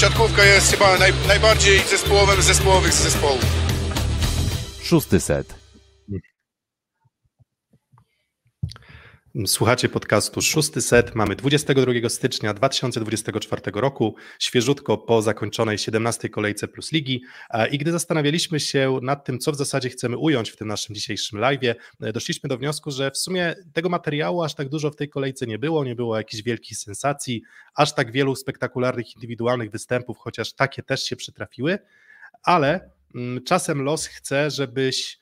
siatkówka jest chyba naj, najbardziej zespołowym zespołowych zespołów. Szósty set. Słuchacie podcastu Szósty Set. Mamy 22 stycznia 2024 roku, świeżutko po zakończonej 17 kolejce Plus Ligi. I gdy zastanawialiśmy się nad tym, co w zasadzie chcemy ująć w tym naszym dzisiejszym live, doszliśmy do wniosku, że w sumie tego materiału aż tak dużo w tej kolejce nie było, nie było jakichś wielkich sensacji, aż tak wielu spektakularnych indywidualnych występów, chociaż takie też się przytrafiły, ale mm, czasem los chce, żebyś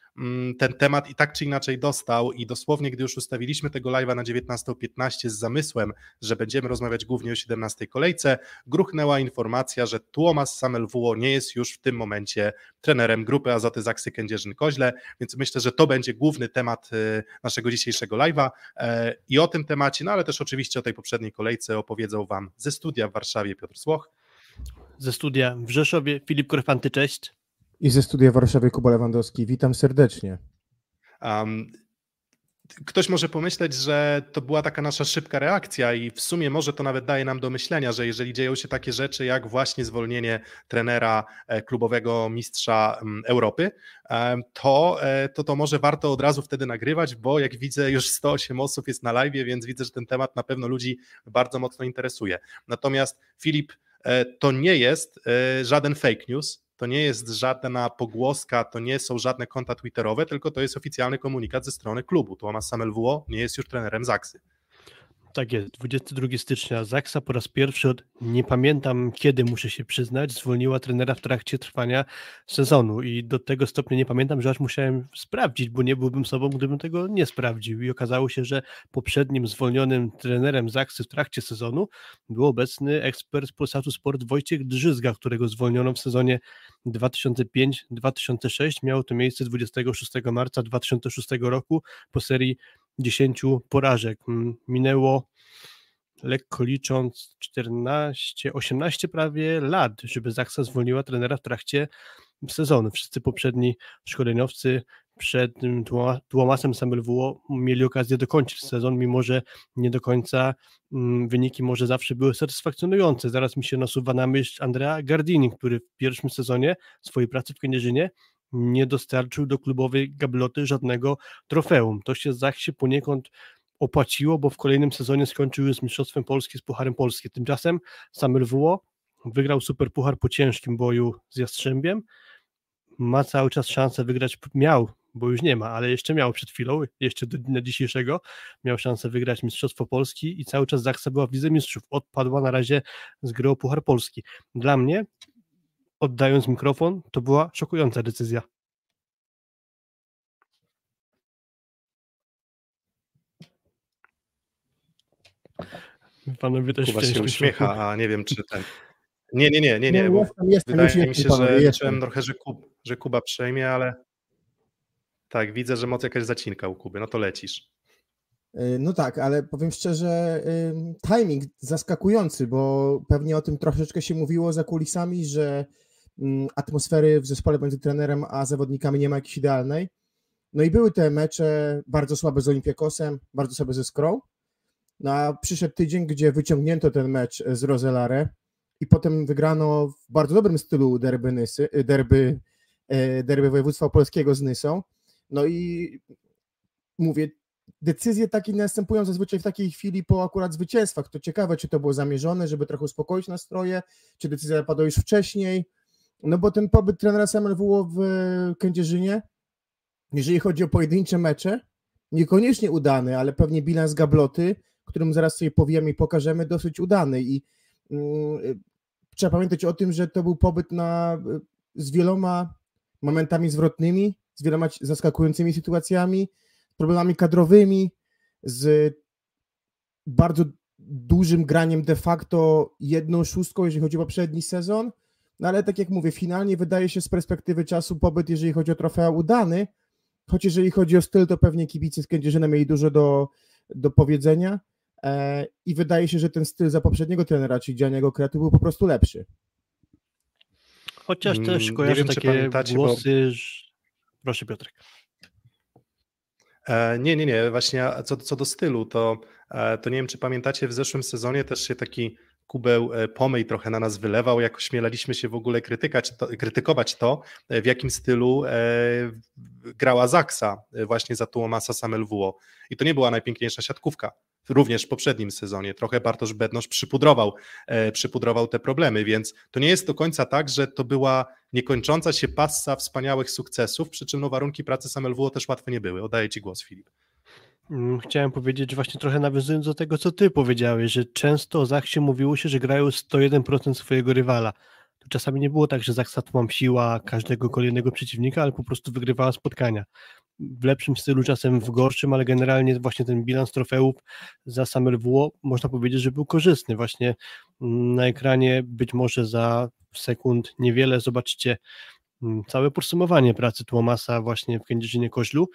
ten temat i tak czy inaczej dostał i dosłownie, gdy już ustawiliśmy tego live'a na 19.15 z zamysłem, że będziemy rozmawiać głównie o 17 kolejce, gruchnęła informacja, że Tuomas Samelwuo nie jest już w tym momencie trenerem grupy Azoty Zaksy Kędzierzyn-Koźle, więc myślę, że to będzie główny temat y, naszego dzisiejszego live'a e, i o tym temacie, no ale też oczywiście o tej poprzedniej kolejce opowiedzą Wam ze studia w Warszawie Piotr Słoch. Ze studia w Rzeszowie Filip Korfanty, cześć. I ze studia Warszawy Kuba Lewandowski. Witam serdecznie. Um, ktoś może pomyśleć, że to była taka nasza szybka reakcja i w sumie może to nawet daje nam do myślenia, że jeżeli dzieją się takie rzeczy jak właśnie zwolnienie trenera e, klubowego mistrza Europy, to, e, to to może warto od razu wtedy nagrywać, bo jak widzę już 108 osób jest na live, więc widzę, że ten temat na pewno ludzi bardzo mocno interesuje. Natomiast Filip, e, to nie jest żaden fake news, to nie jest żadna pogłoska, to nie są żadne konta twitterowe, tylko to jest oficjalny komunikat ze strony klubu. Tomasz Samelwuo nie jest już trenerem Zaksy. Tak jest, 22 stycznia Zaksa po raz pierwszy od nie pamiętam kiedy, muszę się przyznać, zwolniła trenera w trakcie trwania sezonu. I do tego stopnia nie pamiętam, że aż musiałem sprawdzić, bo nie byłbym sobą, gdybym tego nie sprawdził. I okazało się, że poprzednim zwolnionym trenerem Zaksy w trakcie sezonu był obecny ekspert Polsatu Sport Wojciech Drzyzga, którego zwolniono w sezonie 2005-2006. Miało to miejsce 26 marca 2006 roku po serii 10 porażek. Minęło lekko licząc 14, 18 prawie lat, żeby Zaksa zwolniła trenera w trakcie sezonu. Wszyscy poprzedni szkoleniowcy przed Tłomasem Samelwuo mieli okazję dokończyć sezon, mimo że nie do końca wyniki może zawsze były satysfakcjonujące. Zaraz mi się nasuwa na myśl Andrea Gardini, który w pierwszym sezonie swojej pracy w Kędzierzynie nie dostarczył do klubowej gabloty żadnego trofeum. To się Zachsie poniekąd opłaciło, bo w kolejnym sezonie skończył już z Mistrzostwem Polski z Pucharem Polski. Tymczasem Samuel Wuo wygrał Super Puchar po ciężkim boju z Jastrzębiem. Ma cały czas szansę wygrać, miał, bo już nie ma, ale jeszcze miał przed chwilą, jeszcze do dnia dzisiejszego, miał szansę wygrać Mistrzostwo Polski i cały czas Zachsa była w Lidze Mistrzów. Odpadła na razie z gry o Puchar Polski. Dla mnie oddając mikrofon, to była szokująca decyzja. Panowie też Kuba się uśmiecha, a nie wiem, czy ten... Nie, nie, nie, nie, nie, bo jestem, jestem, wydaje mi się, że liczyłem trochę, że, Kub, że Kuba przejmie, ale tak, widzę, że moc jakaś zacinka u Kuby, no to lecisz. Y, no tak, ale powiem szczerze, timing zaskakujący, bo pewnie o tym troszeczkę się mówiło za kulisami, że atmosfery w zespole między trenerem a zawodnikami nie ma jakiejś idealnej. No i były te mecze bardzo słabe z Olimpiakosem, bardzo słabe ze Skrą. No a przyszedł tydzień, gdzie wyciągnięto ten mecz z Roselare i potem wygrano w bardzo dobrym stylu derby, Nysy, derby, e, derby województwa polskiego z Nysą. No i mówię, decyzje takie następują zazwyczaj w takiej chwili po akurat zwycięstwach. To ciekawe, czy to było zamierzone, żeby trochę uspokoić nastroje, czy decyzja padła już wcześniej. No bo ten pobyt trenera SMLW w Kędzierzynie, jeżeli chodzi o pojedyncze mecze, niekoniecznie udany, ale pewnie bilans gabloty, którym zaraz sobie powiemy i pokażemy, dosyć udany. I mm, trzeba pamiętać o tym, że to był pobyt na, z wieloma momentami zwrotnymi, z wieloma zaskakującymi sytuacjami, problemami kadrowymi, z bardzo dużym graniem de facto jedną szóstką, jeżeli chodzi o poprzedni sezon, no ale tak jak mówię, finalnie wydaje się z perspektywy czasu pobyt, jeżeli chodzi o trofea, udany, choć jeżeli chodzi o styl, to pewnie kibice z Kędzierzyna mieli dużo do, do powiedzenia e, i wydaje się, że ten styl za poprzedniego trenera, czyli Dzianiego Kreatu, był po prostu lepszy. Chociaż też mm, kojarzę wiem, takie głosy, bo... że... Proszę Piotrek. E, nie, nie, nie, właśnie co, co do stylu, to, e, to nie wiem, czy pamiętacie, w zeszłym sezonie też się taki kubeł e, pomyj trochę na nas wylewał, jak ośmielaliśmy się w ogóle krytykać to, krytykować to, w jakim stylu e, grała Zaksa właśnie za Tuomasa Samelwuo. I to nie była najpiękniejsza siatkówka również w poprzednim sezonie. Trochę Bartosz Bednosz przypudrował, e, przypudrował te problemy, więc to nie jest do końca tak, że to była niekończąca się passa wspaniałych sukcesów, przy czym no, warunki pracy Samelwuo też łatwe nie były. Oddaję Ci głos, Filip. Mm, chciałem powiedzieć, że właśnie trochę nawiązując do tego, co ty powiedziałeś, że często o Zachsie mówiło się, że grają 101% swojego rywala. To czasami nie było tak, że Zachsa siła każdego kolejnego przeciwnika, ale po prostu wygrywała spotkania w lepszym stylu, czasem w gorszym, ale generalnie właśnie ten bilans trofeów za Samerwło można powiedzieć, że był korzystny. Właśnie mm, na ekranie być może za sekund niewiele zobaczycie mm, całe podsumowanie pracy Tłomasa właśnie w Kędzierzynie Koźlu.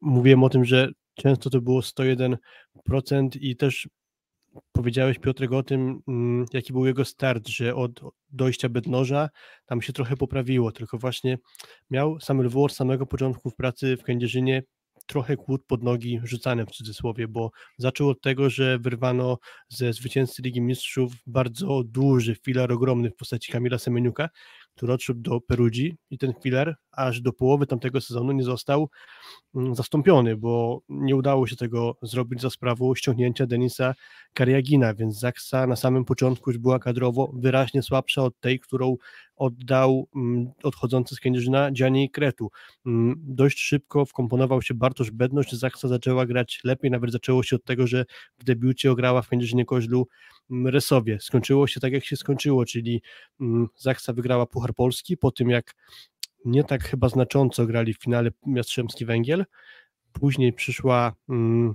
Mówiłem o tym, że często to było 101% i też powiedziałeś Piotrek o tym, mm, jaki był jego start, że od dojścia Bednoża tam się trochę poprawiło, tylko właśnie miał Samuel Wór samego początku w pracy w Kędzierzynie trochę kłód pod nogi rzucane w cudzysłowie, bo zaczął od tego, że wyrwano ze zwycięzcy Ligi Mistrzów bardzo duży filar ogromny w postaci Kamila Semeniuka, który odszedł do Perudzi i ten filar aż do połowy tamtego sezonu nie został mm, zastąpiony, bo nie udało się tego zrobić za sprawą ściągnięcia Denisa Kariagina, więc Zaksa na samym początku już była kadrowo wyraźnie słabsza od tej, którą oddał mm, odchodzący z Kędzierzyna Gianni Kretu. Mm, dość szybko wkomponował się Bartosz Bedność, Zaksa zaczęła grać lepiej, nawet zaczęło się od tego, że w debiucie ograła w Kędzierzynie Koźlu Resowie. Skończyło się tak, jak się skończyło, czyli Zaksa wygrała Puchar Polski po tym, jak nie tak chyba znacząco grali w finale Jastrzębski Węgiel. Później przyszła mm,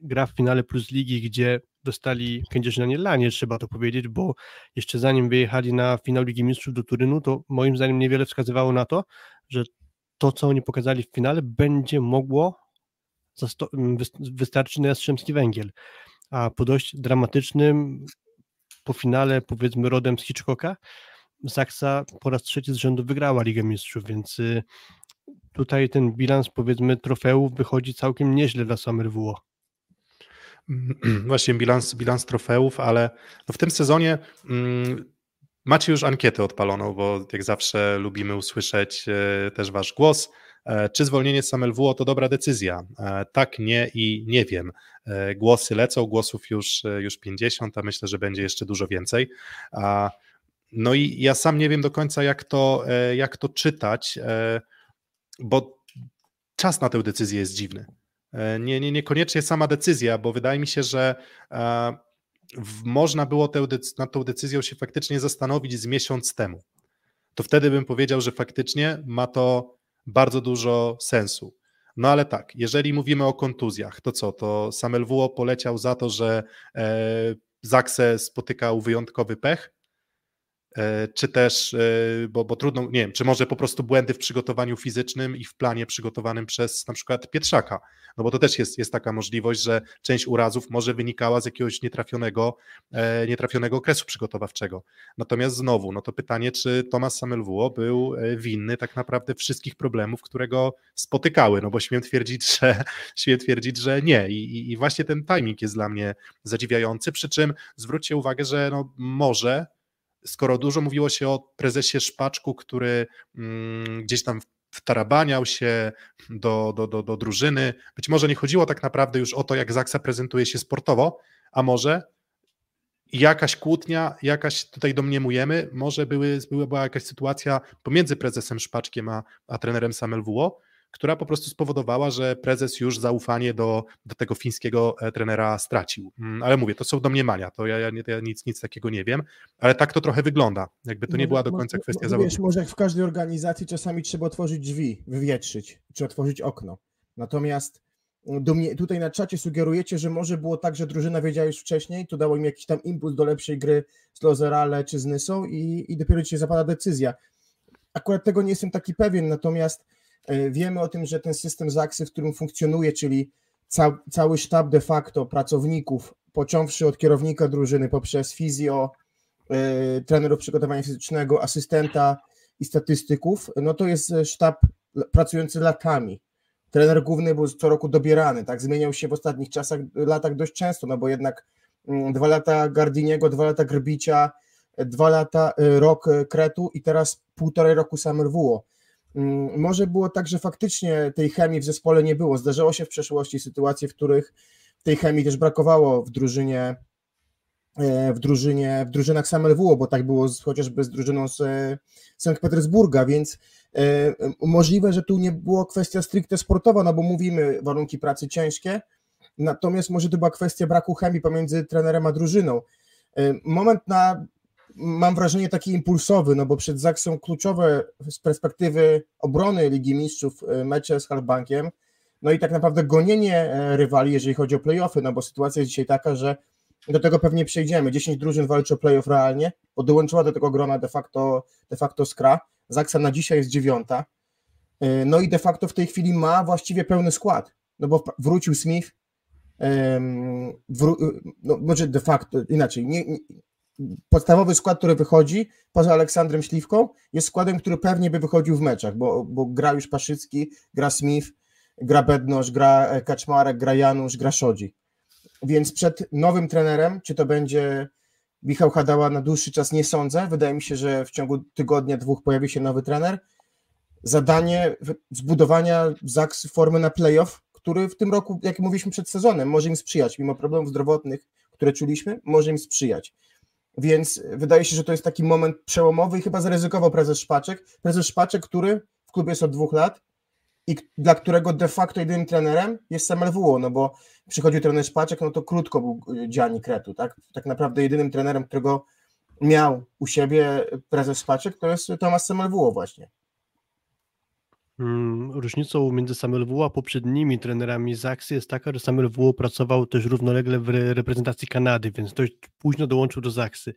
gra w finale Plus Ligi, gdzie dostali Kędzierzynanie lanie, trzeba to powiedzieć, bo jeszcze zanim wyjechali na finał Ligi Mistrzów do Turynu, to moim zdaniem niewiele wskazywało na to, że to, co oni pokazali w finale, będzie mogło wystarczyć na Jastrzębski Węgiel. A po dość dramatycznym, po finale, powiedzmy, rodem z Hitchcocka, Zaksa po raz trzeci z rzędu wygrała Ligę Mistrzów, więc y, tutaj ten bilans powiedzmy trofeów wychodzi całkiem nieźle dla Somerwło. Właśnie bilans, bilans trofeów, ale no w tym sezonie mm, macie już ankietę odpaloną, bo jak zawsze lubimy usłyszeć e, też wasz głos. E, czy zwolnienie Samelwuo to dobra decyzja? E, tak, nie i nie wiem. Głosy lecą, głosów już, już 50, a myślę, że będzie jeszcze dużo więcej. No i ja sam nie wiem do końca, jak to, e, jak to czytać, e, bo czas na tę decyzję jest dziwny. E, nie, nie, niekoniecznie sama decyzja, bo wydaje mi się, że można było tę, nad tą decyzją się faktycznie zastanowić z miesiąc temu. To wtedy bym powiedział, że faktycznie ma to bardzo dużo sensu. No ale tak, jeżeli mówimy o kontuzjach, to co? To Samuel Wuo poleciał za to, że Zakse spotykał wyjątkowy pech, E, czy też, e, bo, bo trudno, nie wiem, czy może po prostu błędy w przygotowaniu fizycznym i w planie przygotowanym przez na przykład Pietrzaka, no bo to też jest, jest taka możliwość, że część urazów może wynikała z jakiegoś nietrafionego, e, nietrafionego okresu przygotowawczego. Natomiast znowu, no to pytanie, czy Tomasz Samelwuo był winny tak naprawdę wszystkich problemów, które go spotykały, no bo śmiem twierdzić, że, śmiem twierdzić, że nie. I, i właśnie ten timing jest dla mnie zadziwiający, przy czym zwróćcie uwagę, że no może skoro dużo mówiło się o prezesie Szpaczku, który mm, gdzieś tam wtarabaniał się do, do, do, do drużyny, być może nie chodziło tak naprawdę już o to, jak Zaksa prezentuje się sportowo, a może jakaś kłótnia, jakaś tutaj domniemujemy, może były, była jakaś sytuacja pomiędzy prezesem Szpaczkiem a, a trenerem Samel Wuo, która po prostu spowodowała, że prezes już zaufanie do, do tego fińskiego e, trenera stracił. Mm, ale mówię, to są domniemania, to ja, ja, ja nic, nic takiego nie wiem, ale tak to trochę wygląda. Jakby to nie była do końca kwestia zawodu. Wiesz, może jak w każdej organizacji czasami trzeba otworzyć drzwi, wywietrzyć, czy otworzyć okno. Natomiast mm, tutaj na czacie sugerujecie, że może było tak, że drużyna wiedziała już wcześniej, to dało im jakiś tam impuls do lepszej gry z Lozerale czy z Nysą i, i dopiero dzisiaj zapada decyzja. Akurat tego nie jestem taki pewien, natomiast wiemy o tym, że ten system ZAKSy, w którym funkcjonuje, czyli ca cały sztab de facto pracowników, począwszy od kierownika drużyny poprzez fizjo, yy, trenerów przygotowania fizycznego, asystenta i statystyków, no to jest sztab pracujący latami. Trener główny był co roku dobierany, tak, zmieniał się w ostatnich czasach, latach dość często, no bo jednak mm, dwa lata Gardiniego, dwa lata Grbicia, dwa lata, y, rok Kretu i teraz półtorej roku Samerwuo. Mm, może było tak, że faktycznie tej chemii w zespole nie było. Zdarzało się w przeszłości sytuacje, w których tej chemii też brakowało w drużynie e, w drużynie, w drużynach Samerwuo, bo tak było z, chociażby z drużyną z e, Sankt Petersburga, więc e, możliwe, że tu nie było kwestia stricte sportowa, no bo mówimy warunki pracy ciężkie, natomiast może to była kwestia braku chemii pomiędzy trenerem a drużyną. Moment na mam wrażenie taki impulsowy, no bo przed ZAK są kluczowe z perspektywy obrony Ligi Mistrzów e, mecze z Halbankiem, no i tak naprawdę gonienie e, rywali, jeżeli chodzi o playoffy, no bo sytuacja jest dzisiaj taka, że do tego pewnie przejdziemy. 10 drużyn walczy o playoff realnie, bo dołączyła do tego grona de facto, de facto Skra. Zaksa na dzisiaj jest dziewiąta. E, no i de facto w tej chwili ma właściwie pełny skład, no bo wrócił Smith, wró no może de facto inaczej, nie, podstawowy skład, który wychodzi poza Aleksandrem Śliwką, jest składem, który pewnie by wychodził w meczach, bo, bo gra już Paszycki, gra Smith, gra Bednosz, gra e, Kaczmarek, gra Janusz, gra Szodzi. Więc przed nowym trenerem, czy to będzie Michał Hadała na dłuższy czas, nie sądzę. Wydaje mi się, że w ciągu tygodnia, dwóch pojawi się nowy trener. Zadanie zbudowania ZAKS formy na playoff, który w tym roku, jak mówiliśmy przed sezonem, może im sprzyjać, mimo problemów zdrowotnych, które czuliśmy, może im sprzyjać. Więc wydaje się, że to jest taki moment przełomowy i chyba zaryzykował prezes Szpaczek. Prezes Szpaczek, który w klubie jest od dwóch lat i dla którego de facto jedynym trenerem jest sam LWO, no bo przychodził trener Szpaczek, no to krótko był Dziani Kretu, tak? Tak naprawdę jedynym trenerem, którego miał u siebie prezes Szpaczek, to jest Tomasz Samelwuło właśnie. Mm, różnicą między Samuel a poprzednimi trenerami z Aksy jest taka, że Samuel pracował też równolegle w reprezentacji Kanady, więc dość późno dołączył do Zaksy.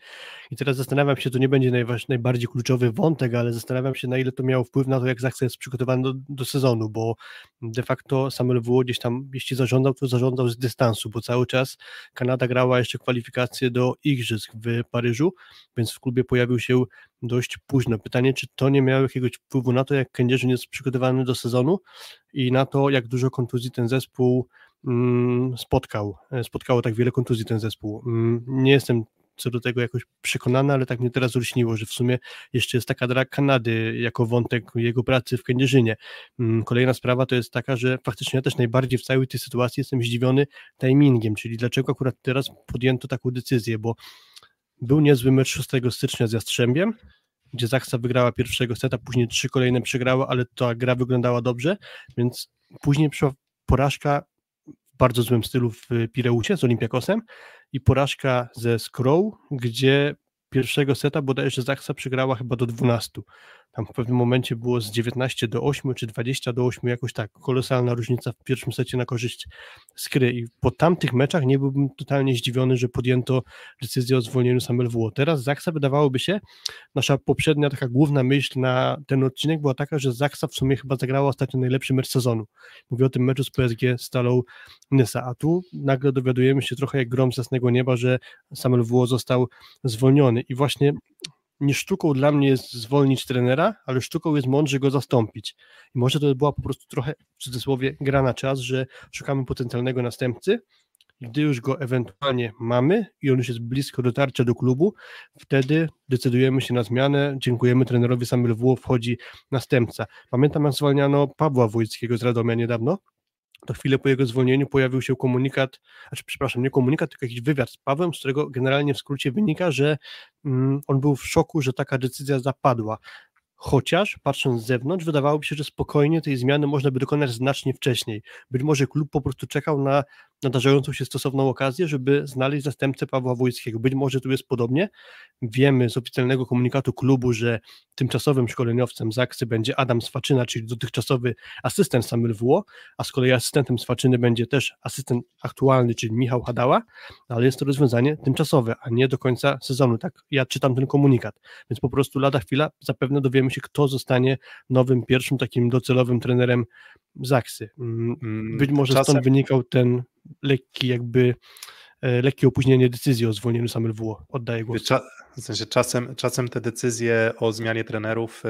I teraz zastanawiam się, to nie będzie najbardziej kluczowy wątek, ale zastanawiam się, na ile to miało wpływ na to, jak Zaksa jest przygotowany do, do sezonu, bo de facto Samuel gdzieś tam, jeśli zarządzał, to zarządzał z dystansu, bo cały czas Kanada grała jeszcze kwalifikacje do Igrzysk w Paryżu, więc w klubie pojawił się dość późno. Pytanie, czy to nie miało jakiegoś wpływu na to, jak Kędzierzyn jest przygotowany do sezonu i na to, jak dużo kontuzji ten zespół mm, spotkał. E, spotkało tak wiele kontuzji ten zespół. Mm, nie jestem co do tego jakoś przekonany, ale tak mnie teraz rośniło, że w sumie jeszcze jest taka dra Kanady jako wątek jego pracy w Kędzierzynie. Mm, kolejna sprawa to jest taka, że faktycznie ja też najbardziej w całej tej sytuacji jestem zdziwiony timingiem, czyli dlaczego akurat teraz podjęto taką decyzję, bo był niezły mecz 6 stycznia z Jastrzębiem, gdzie Zachsa wygrała pierwszego seta, później trzy kolejne przegrała, ale ta gra wyglądała dobrze, więc później przyszła porażka w bardzo złym stylu w Pireucie z Olympiakosem i porażka ze Skrow, gdzie pierwszego seta bodajże Zachsa przegrała chyba do 12. Tam w pewnym momencie było z 19 do 8 czy 20 do 8, jakoś tak, kolosalna różnica w pierwszym secie na korzyść Skry i po tamtych meczach nie byłbym totalnie zdziwiony, że podjęto decyzję o zwolnieniu Samuel WO. Teraz Zaksa wydawałoby się, nasza poprzednia taka główna myśl na ten odcinek była taka, że Zaksa w sumie chyba zagrała ostatnio najlepszy mecz sezonu. Mówię o tym meczu z PSG Stalą Nysa, a tu nagle dowiadujemy się trochę jak grom z jasnego nieba, że Samuel WO został zwolniony i właśnie nie sztuką dla mnie jest zwolnić trenera, ale sztuką jest mądrze go zastąpić. I może to była po prostu trochę, w cudzysłowie, gra na czas, że szukamy potencjalnego następcy. Gdy już go ewentualnie mamy i on już jest blisko dotarcia do klubu, wtedy decydujemy się na zmianę. Dziękujemy trenerowi Samuel W. Wchodzi następca. Pamiętam, jak zwalniano Pawła Wójckiego z Radomia niedawno to chwilę po jego zwolnieniu pojawił się komunikat, znaczy przepraszam, nie komunikat, tylko jakiś wywiad z Pawłem, z którego generalnie w skrócie wynika, że mm, on był w szoku, że taka decyzja zapadła. Chociaż patrząc z zewnątrz, wydawałoby się, że spokojnie tej zmiany można by dokonać znacznie wcześniej. Być może klub po prostu czekał na nadarzającą się stosowną okazję, żeby znaleźć zastępcę Pawła Wojskiego. Być może tu jest podobnie. Wiemy z oficjalnego komunikatu klubu, że tymczasowym szkoleniowcem Zaksy będzie Adam Swaczyna, czyli dotychczasowy asystent Samuel Wło, a z kolei asystentem Swaczyny będzie też asystent aktualny, czyli Michał Hadała, ale jest to rozwiązanie tymczasowe, a nie do końca sezonu. Tak ja czytam ten komunikat. Więc po prostu lada chwila zapewne dowiemy się, kto zostanie nowym, pierwszym takim docelowym trenerem Zaksy. Mm, mm, być może Czasem... stąd wynikał ten lekki jakby e, lekkie opóźnienie decyzji o zwolnieniu Samuel. Oddaję głos. w sensie czasem, czasem te decyzje o zmianie trenerów e,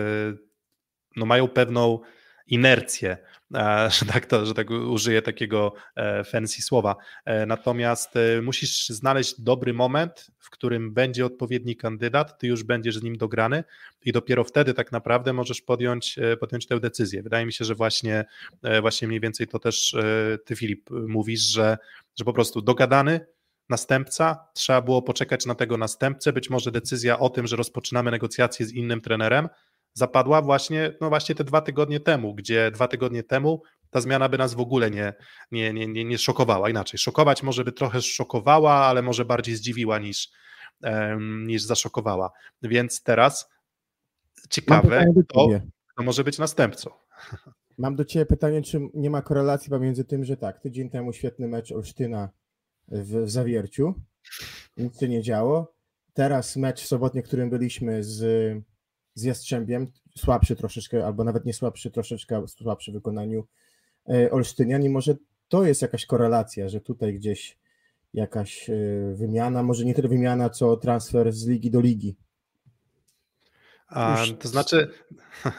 no mają pewną inercję, e, że tak, to, że tak użyję takiego e, fancy słowa. E, natomiast musisz znaleźć dobry moment, w którym będzie odpowiedni kandydat, ty już będziesz z nim dograny i dopiero wtedy tak naprawdę możesz podjąć, podjąć tę decyzję. Wydaje mi się, że właśnie, właśnie mniej więcej to też ty Filip mówisz, że, że po prostu dogadany, następca, trzeba było poczekać na tego następcę, być może decyzja o tym, że rozpoczynamy negocjacje z innym trenerem, zapadła właśnie, no właśnie te dwa tygodnie temu, gdzie dwa tygodnie temu ta zmiana by nas w ogóle nie, nie, nie, nie, nie szokowała. Inaczej, szokować może by trochę szokowała, ale może bardziej zdziwiła niż, um, niż zaszokowała. Więc teraz ciekawe, kto, kto może być następcą. Mam do Ciebie pytanie, czy nie ma korelacji pomiędzy tym, że tak, tydzień temu świetny mecz Olsztyna w, w Zawierciu, nic się nie działo. Teraz mecz w sobotnie, którym byliśmy z z Jastrzębiem, słabszy troszeczkę, albo nawet nie słabszy, troszeczkę słabszy w wykonaniu e, Olsztynian i może to jest jakaś korelacja, że tutaj gdzieś jakaś e, wymiana, może nie tyle wymiana, co transfer z ligi do ligi. A, to znaczy,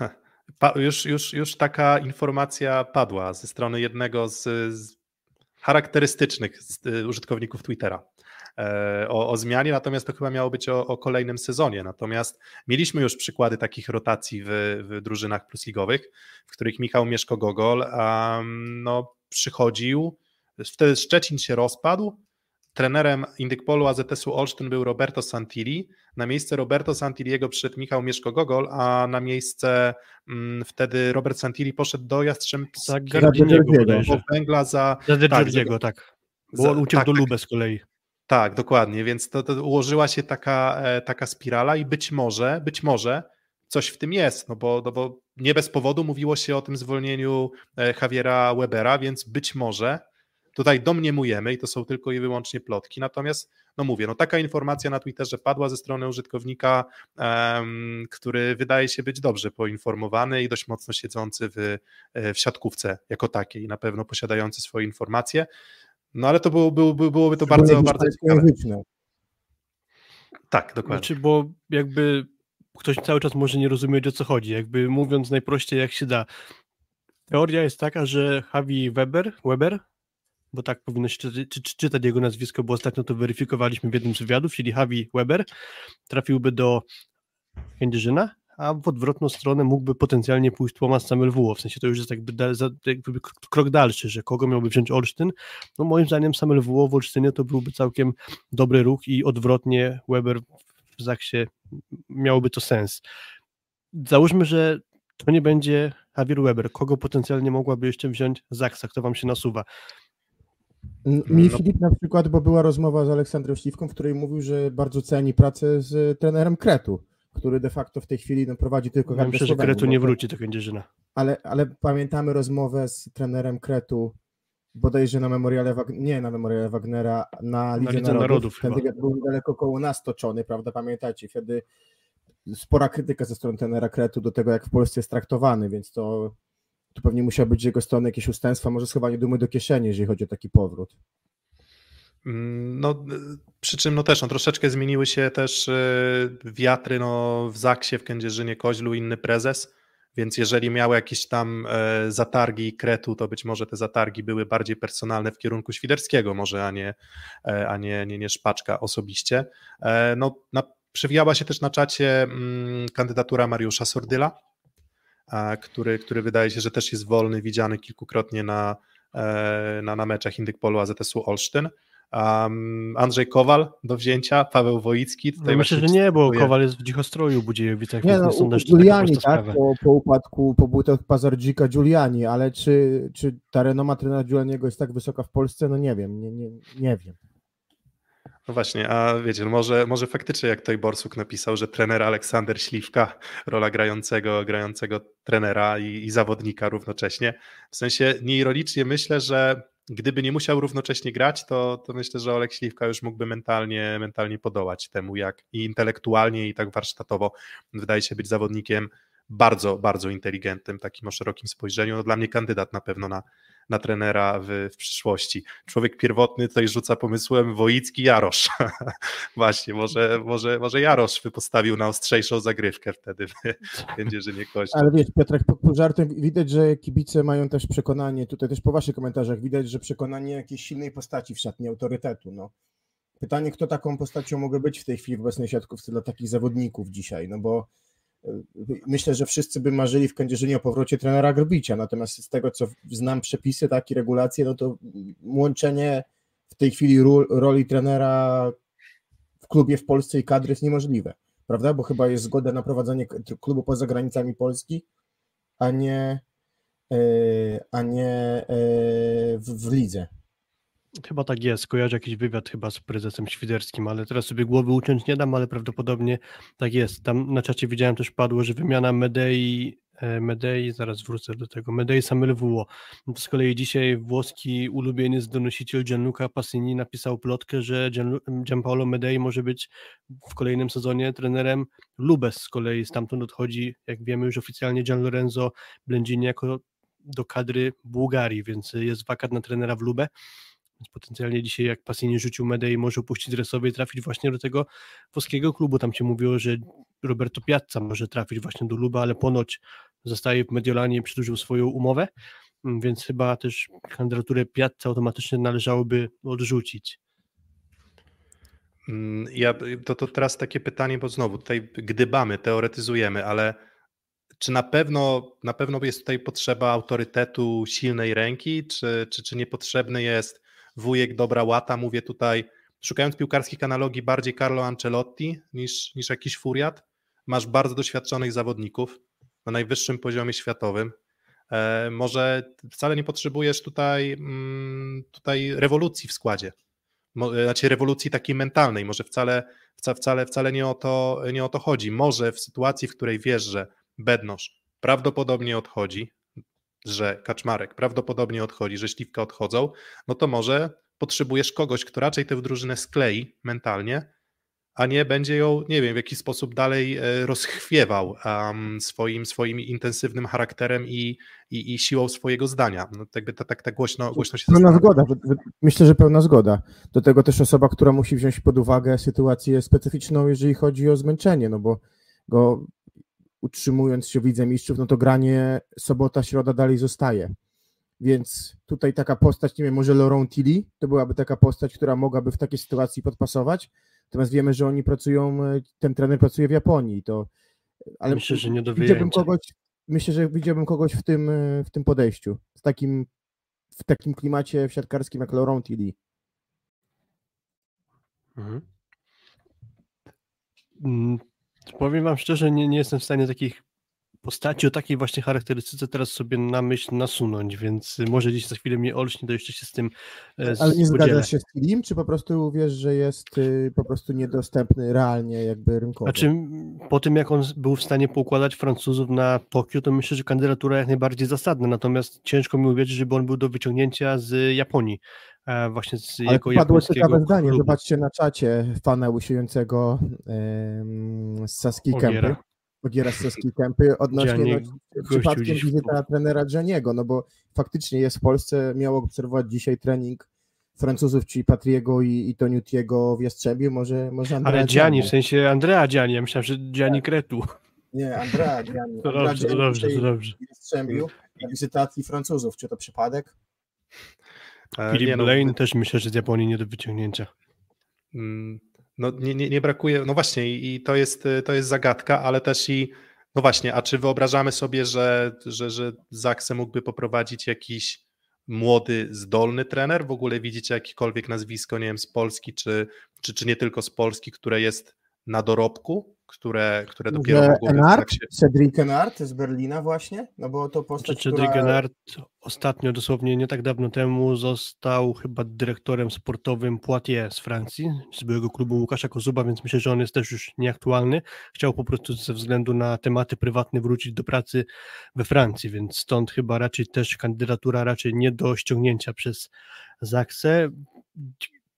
już, już, już taka informacja padła ze strony jednego z, z charakterystycznych y, użytkowników Twittera. E, o, o zmianie, natomiast to chyba miało być o, o, kolejnym sezonie. Natomiast mieliśmy już przykłady takich rotacji w, w drużynach plusligowych, w których Michał Mieszko-Gogol um, no, przychodził, wtedy Szczecin się rozpadł, trenerem Indykpolu AZS-u Olsztyn był Roberto Santilli, na miejsce Roberto Santiliego przyszedł Michał Mieszko-Gogol, a na miejsce mm, wtedy Robert Santilli poszedł do Jastrzębska tak, Węgla za... Za tak, tak. Bo on uciekł tak, do Lube z kolei. Tak, dokładnie, więc to, to ułożyła się taka, e, taka spirala i być może, być może coś w tym jest, no bo, no bo nie bez powodu mówiło się o tym zwolnieniu e, Javiera Webera, więc być może tutaj domniemujemy i to są tylko i wyłącznie plotki, natomiast no mówię, no taka informacja na Twitterze padła ze strony użytkownika, który wydaje się być dobrze poinformowany i dość mocno siedzący w, e, w siatkówce jako takiej, na pewno posiadający swoje informacje, no ale to było, było, byłoby to bardzo, bardzo ciekawe. Tak, dokładnie. Znaczy, bo jakby ktoś cały czas może nie rozumieć o co chodzi, jakby mówiąc najprościej jak się da. Teoria jest taka, że Javi Weber, Weber, bo tak powinno się czytać, czy, czy, czytać jego nazwisko, bo ostatnio to weryfikowaliśmy w jednym z wywiadów, czyli Javi Weber, trafiłby do Kędzierzyna, a w odwrotną stronę mógłby potencjalnie pójść Thomas Samuel W. W sensie to już jest jakby, da, za, jakby krok dalszy, że kogo miałby wziąć Olsztyn. No moim zdaniem Samuel W. w Olsztynie to byłby całkiem dobry ruch i odwrotnie Weber w Zaksie miałoby to sens. Załóżmy, że to nie będzie Javier Weber. Kogo potencjalnie mogłaby jeszcze wziąć Zaksa? Kto wam się nasuwa? Mi no. Filip na przykład, bo była rozmowa z Aleksandrem Śliwką, w której mówił, że bardzo ceni pracę z trenerem Kretu który de facto w tej chwili no, prowadzi tylko ja Myślę, że Kretu nie wróci do Kędzierzyna. Ale, ale pamiętamy rozmowę z trenerem Kretu bodajże na memoriale, nie na memoriale Wagnera, na Lidze, na Lidze Narodów. Narodów Ten był daleko koło nas toczony, prawda, pamiętacie, wtedy spora krytyka ze strony trenera Kretu do tego, jak w Polsce jest traktowany, więc to, to pewnie musiał być z jego strony jakieś ustępstwa, może schowanie dumy do kieszeni, jeżeli chodzi o taki powrót. Mm, no, przy czym no też no, troszeczkę zmieniły się też y, wiatry no, w Zaksie, w Kędzierzynie, Koźlu, inny prezes, więc jeżeli miały jakieś tam e, zatargi Kretu, to być może te zatargi były bardziej personalne w kierunku Świderskiego może, a nie, e, a nie, nie, nie Szpaczka osobiście. E, no, na, się też na czacie mm, kandydatura Mariusza Sordyla, który, który wydaje się, że też jest wolny, widziany kilkukrotnie na, na, na meczach Indykpolu AZS-u Olsztyn. Um, Andrzej Kowal do wzięcia, Paweł Wojicki. Tutaj no myślę, że nie, bo Kowal jest w dzichostroju Budziejowicach. Nie, no, Giuliani, tak, po, po, upadku, po butach Pazardzika Giuliani, ale czy, czy ta renoma trenera Giulianiego jest tak wysoka w Polsce? No nie wiem, nie, nie, nie wiem. No właśnie, a wiecie, no może, może faktycznie jak tutaj Borsuk napisał, że trener Aleksander Śliwka, rola grającego, grającego trenera i, i zawodnika równocześnie. W sensie nieironicznie myślę, że gdyby nie musiał równocześnie grać, to, to myślę, że Olek Śliwka już mógłby mentalnie, mentalnie podołać temu, jak i intelektualnie, i tak warsztatowo wydaje się być zawodnikiem bardzo, bardzo inteligentnym, takim o szerokim spojrzeniu. No dla mnie kandydat na pewno na, na trenera w, w przyszłości. Człowiek pierwotny tutaj rzuca pomysłem Wojicki Jarosz. Właśnie, może, może, może Jarosz by postawił na ostrzejszą zagrywkę wtedy, będzie, że nie kości. Ale wiesz, Piotrek, po, po żartem widać, że kibice mają też przekonanie, tutaj też po waszych komentarzach widać, że przekonanie jakiejś silnej postaci w szatni autorytetu. No. Pytanie, kto taką postacią mogę być w tej chwili w obecnej siatkówce dla takich zawodników dzisiaj, no bo myślę, że wszyscy by marzyli w Kędzierzynie o powrocie trenera Grbicia, natomiast z tego, co znam przepisy, tak i regulacje, no to łączenie w tej chwili roli trenera w klubie w Polsce i kadry jest niemożliwe, prawda? Bo chyba jest zgoda na prowadzenie klubu poza granicami Polski, a nie, e, a nie e, w, w lidze. Chyba tak jest, kojarzę jakiś wywiad chyba z prezesem Świderskim, ale teraz sobie głowy uciąć nie dam, ale prawdopodobnie tak jest. Tam na czacie widziałem też padło, że wymiana Medei, e, Medei, zaraz wrócę do tego, Medei Samelwuo. Z kolei dzisiaj włoski ulubieniec donosiciel Gianluca Passini napisał plotkę, że Gianpaolo Medei może być w kolejnym sezonie trenerem Lubes z kolei, stamtąd odchodzi, jak wiemy już oficjalnie Gian Lorenzo Blendini jako do kadry Bułgarii, więc jest wakat na trenera w Lubę. Więc potencjalnie dzisiaj, jak Passini rzucił Medei, może opuścić Dresowie i trafić właśnie do tego włoskiego klubu. Tam się mówiło, że Roberto Piazza może trafić właśnie do Luba, ale ponoć zostaje w Mediolanie i przedłużył swoją umowę, mm, więc chyba też kandydaturę Piazza automatycznie należałoby odrzucić. Mm, ja, to, to teraz takie pytanie, bo znowu tutaj gdybamy, teoretyzujemy, ale czy na pewno, na pewno jest tutaj potrzeba autorytetu, silnej ręki, czy, czy, czy niepotrzebny jest wujek dobra łata, mówię tutaj, szukając piłkarskich analogii, bardziej Carlo Ancelotti niż, niż jakiś furiat. Masz bardzo doświadczonych zawodników na najwyższym poziomie światowym. E, może wcale nie potrzebujesz tutaj, mm, tutaj rewolucji w składzie. Znaczy rewolucji takiej mentalnej, może wcale, wcale, wcale nie, o to, nie o to chodzi. Może w sytuacji, w której wiesz, że Bednosz prawdopodobnie odchodzi, że Kaczmarek prawdopodobnie odchodzi, że Śliwka odchodzą, no to może potrzebujesz kogoś, kto raczej tę drużynę sklei mentalnie, a nie będzie ją, nie wiem, w jakiś sposób dalej e, rozchwiewał um, swoim, swoim intensywnym charakterem i, i, i siłą swojego zdania. No, jakby tak, tak, tak głośno, głośno się Pełna zgoda, myślę, że pełna zgoda. Do tego też osoba, która musi wziąć pod uwagę sytuację specyficzną, jeżeli chodzi o zmęczenie, no bo go utrzymując się widzem mistrzów, no to granie sobota, środa dalej zostaje. Więc tutaj taka postać, nie wiem, może Laurent Tilly, to byłaby taka postać, która mogłaby w takiej sytuacji podpasować. Natomiast wiemy, że oni pracują, ten trener pracuje w Japonii. To, ale myślę, że nie do widziałbym kogoś, Myślę, że widziałbym kogoś w tym, w tym podejściu, w takim, w takim klimacie siatkarskim jak Laurent Tilly. Mhm. Powiem wam szczerze, nie, nie jestem w stanie takich postaci o takiej właśnie charakterystyce teraz sobie na myśl nasunąć, więc może gdzieś za chwilę mnie olśnie, to jeszcze się z tym e, Ale nie zgadzasz się z Filim, czy po prostu wiesz, że jest y, po prostu niedostępny realnie jakby rynkowo? Znaczy, po tym jak on był w stanie poukładać Francuzów na Tokio, to myślę, że kandydatura jak najbardziej zasadna, natomiast ciężko mi uwierzyć, żeby on był do wyciągnięcia z Japonii. Właśnie z Ale jego padło ciekawe zdanie, klubu. zobaczcie na czacie fana łysiującego z Saski. Ogiera z Saski Kempy odnośnie no, przypadkiem wizyta trenera Gianniego, no bo faktycznie jest w Polsce, miał obserwować dzisiaj trening Francuzów, czyli Patriego i, i Toniutiego w Jastrzębiu, może, może Andrea Ale Gianni, w sensie Andrea Gianni, ja myślałem, że Gianni tak. Kretu. Nie, Andrea Gianni. To dobrze, to dobrze, to dobrze. W Jastrzębiu na wizytacji Francuzów, czy to przypadek? Nie, no, Lane też myślę, że z Japonii nie do wyciągnięcia. Mm, no nie, nie, nie brakuje, no właśnie i to jest, to jest zagadka, ale też i no właśnie, a czy wyobrażamy sobie, że, że, że Zakse mógłby poprowadzić jakiś młody, zdolny trener? W ogóle widzicie jakiekolwiek nazwisko, nie wiem, z Polski, czy, czy, czy nie tylko z Polski, które jest na dorobku, które, które dopiero mogą Enart, tak się... Cedric Enart z Berlina właśnie, no bo to postać, Cedric która... Enart ostatnio, dosłownie nie tak dawno temu został chyba dyrektorem sportowym Poitiers z Francji, z byłego klubu Łukasza Kozuba, więc myślę, że on jest też już nieaktualny. Chciał po prostu ze względu na tematy prywatne wrócić do pracy we Francji, więc stąd chyba raczej też kandydatura raczej nie do ściągnięcia przez Zaksę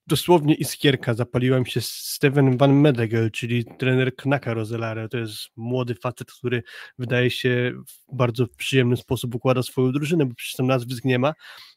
dosłownie iskierka zapaliła mi się Steven Van Medegel, czyli trener Knaka Rozelare. To jest młody facet, który wydaje się w bardzo przyjemny sposób układa swoją drużynę, bo przecież tam nazwisk nie ma,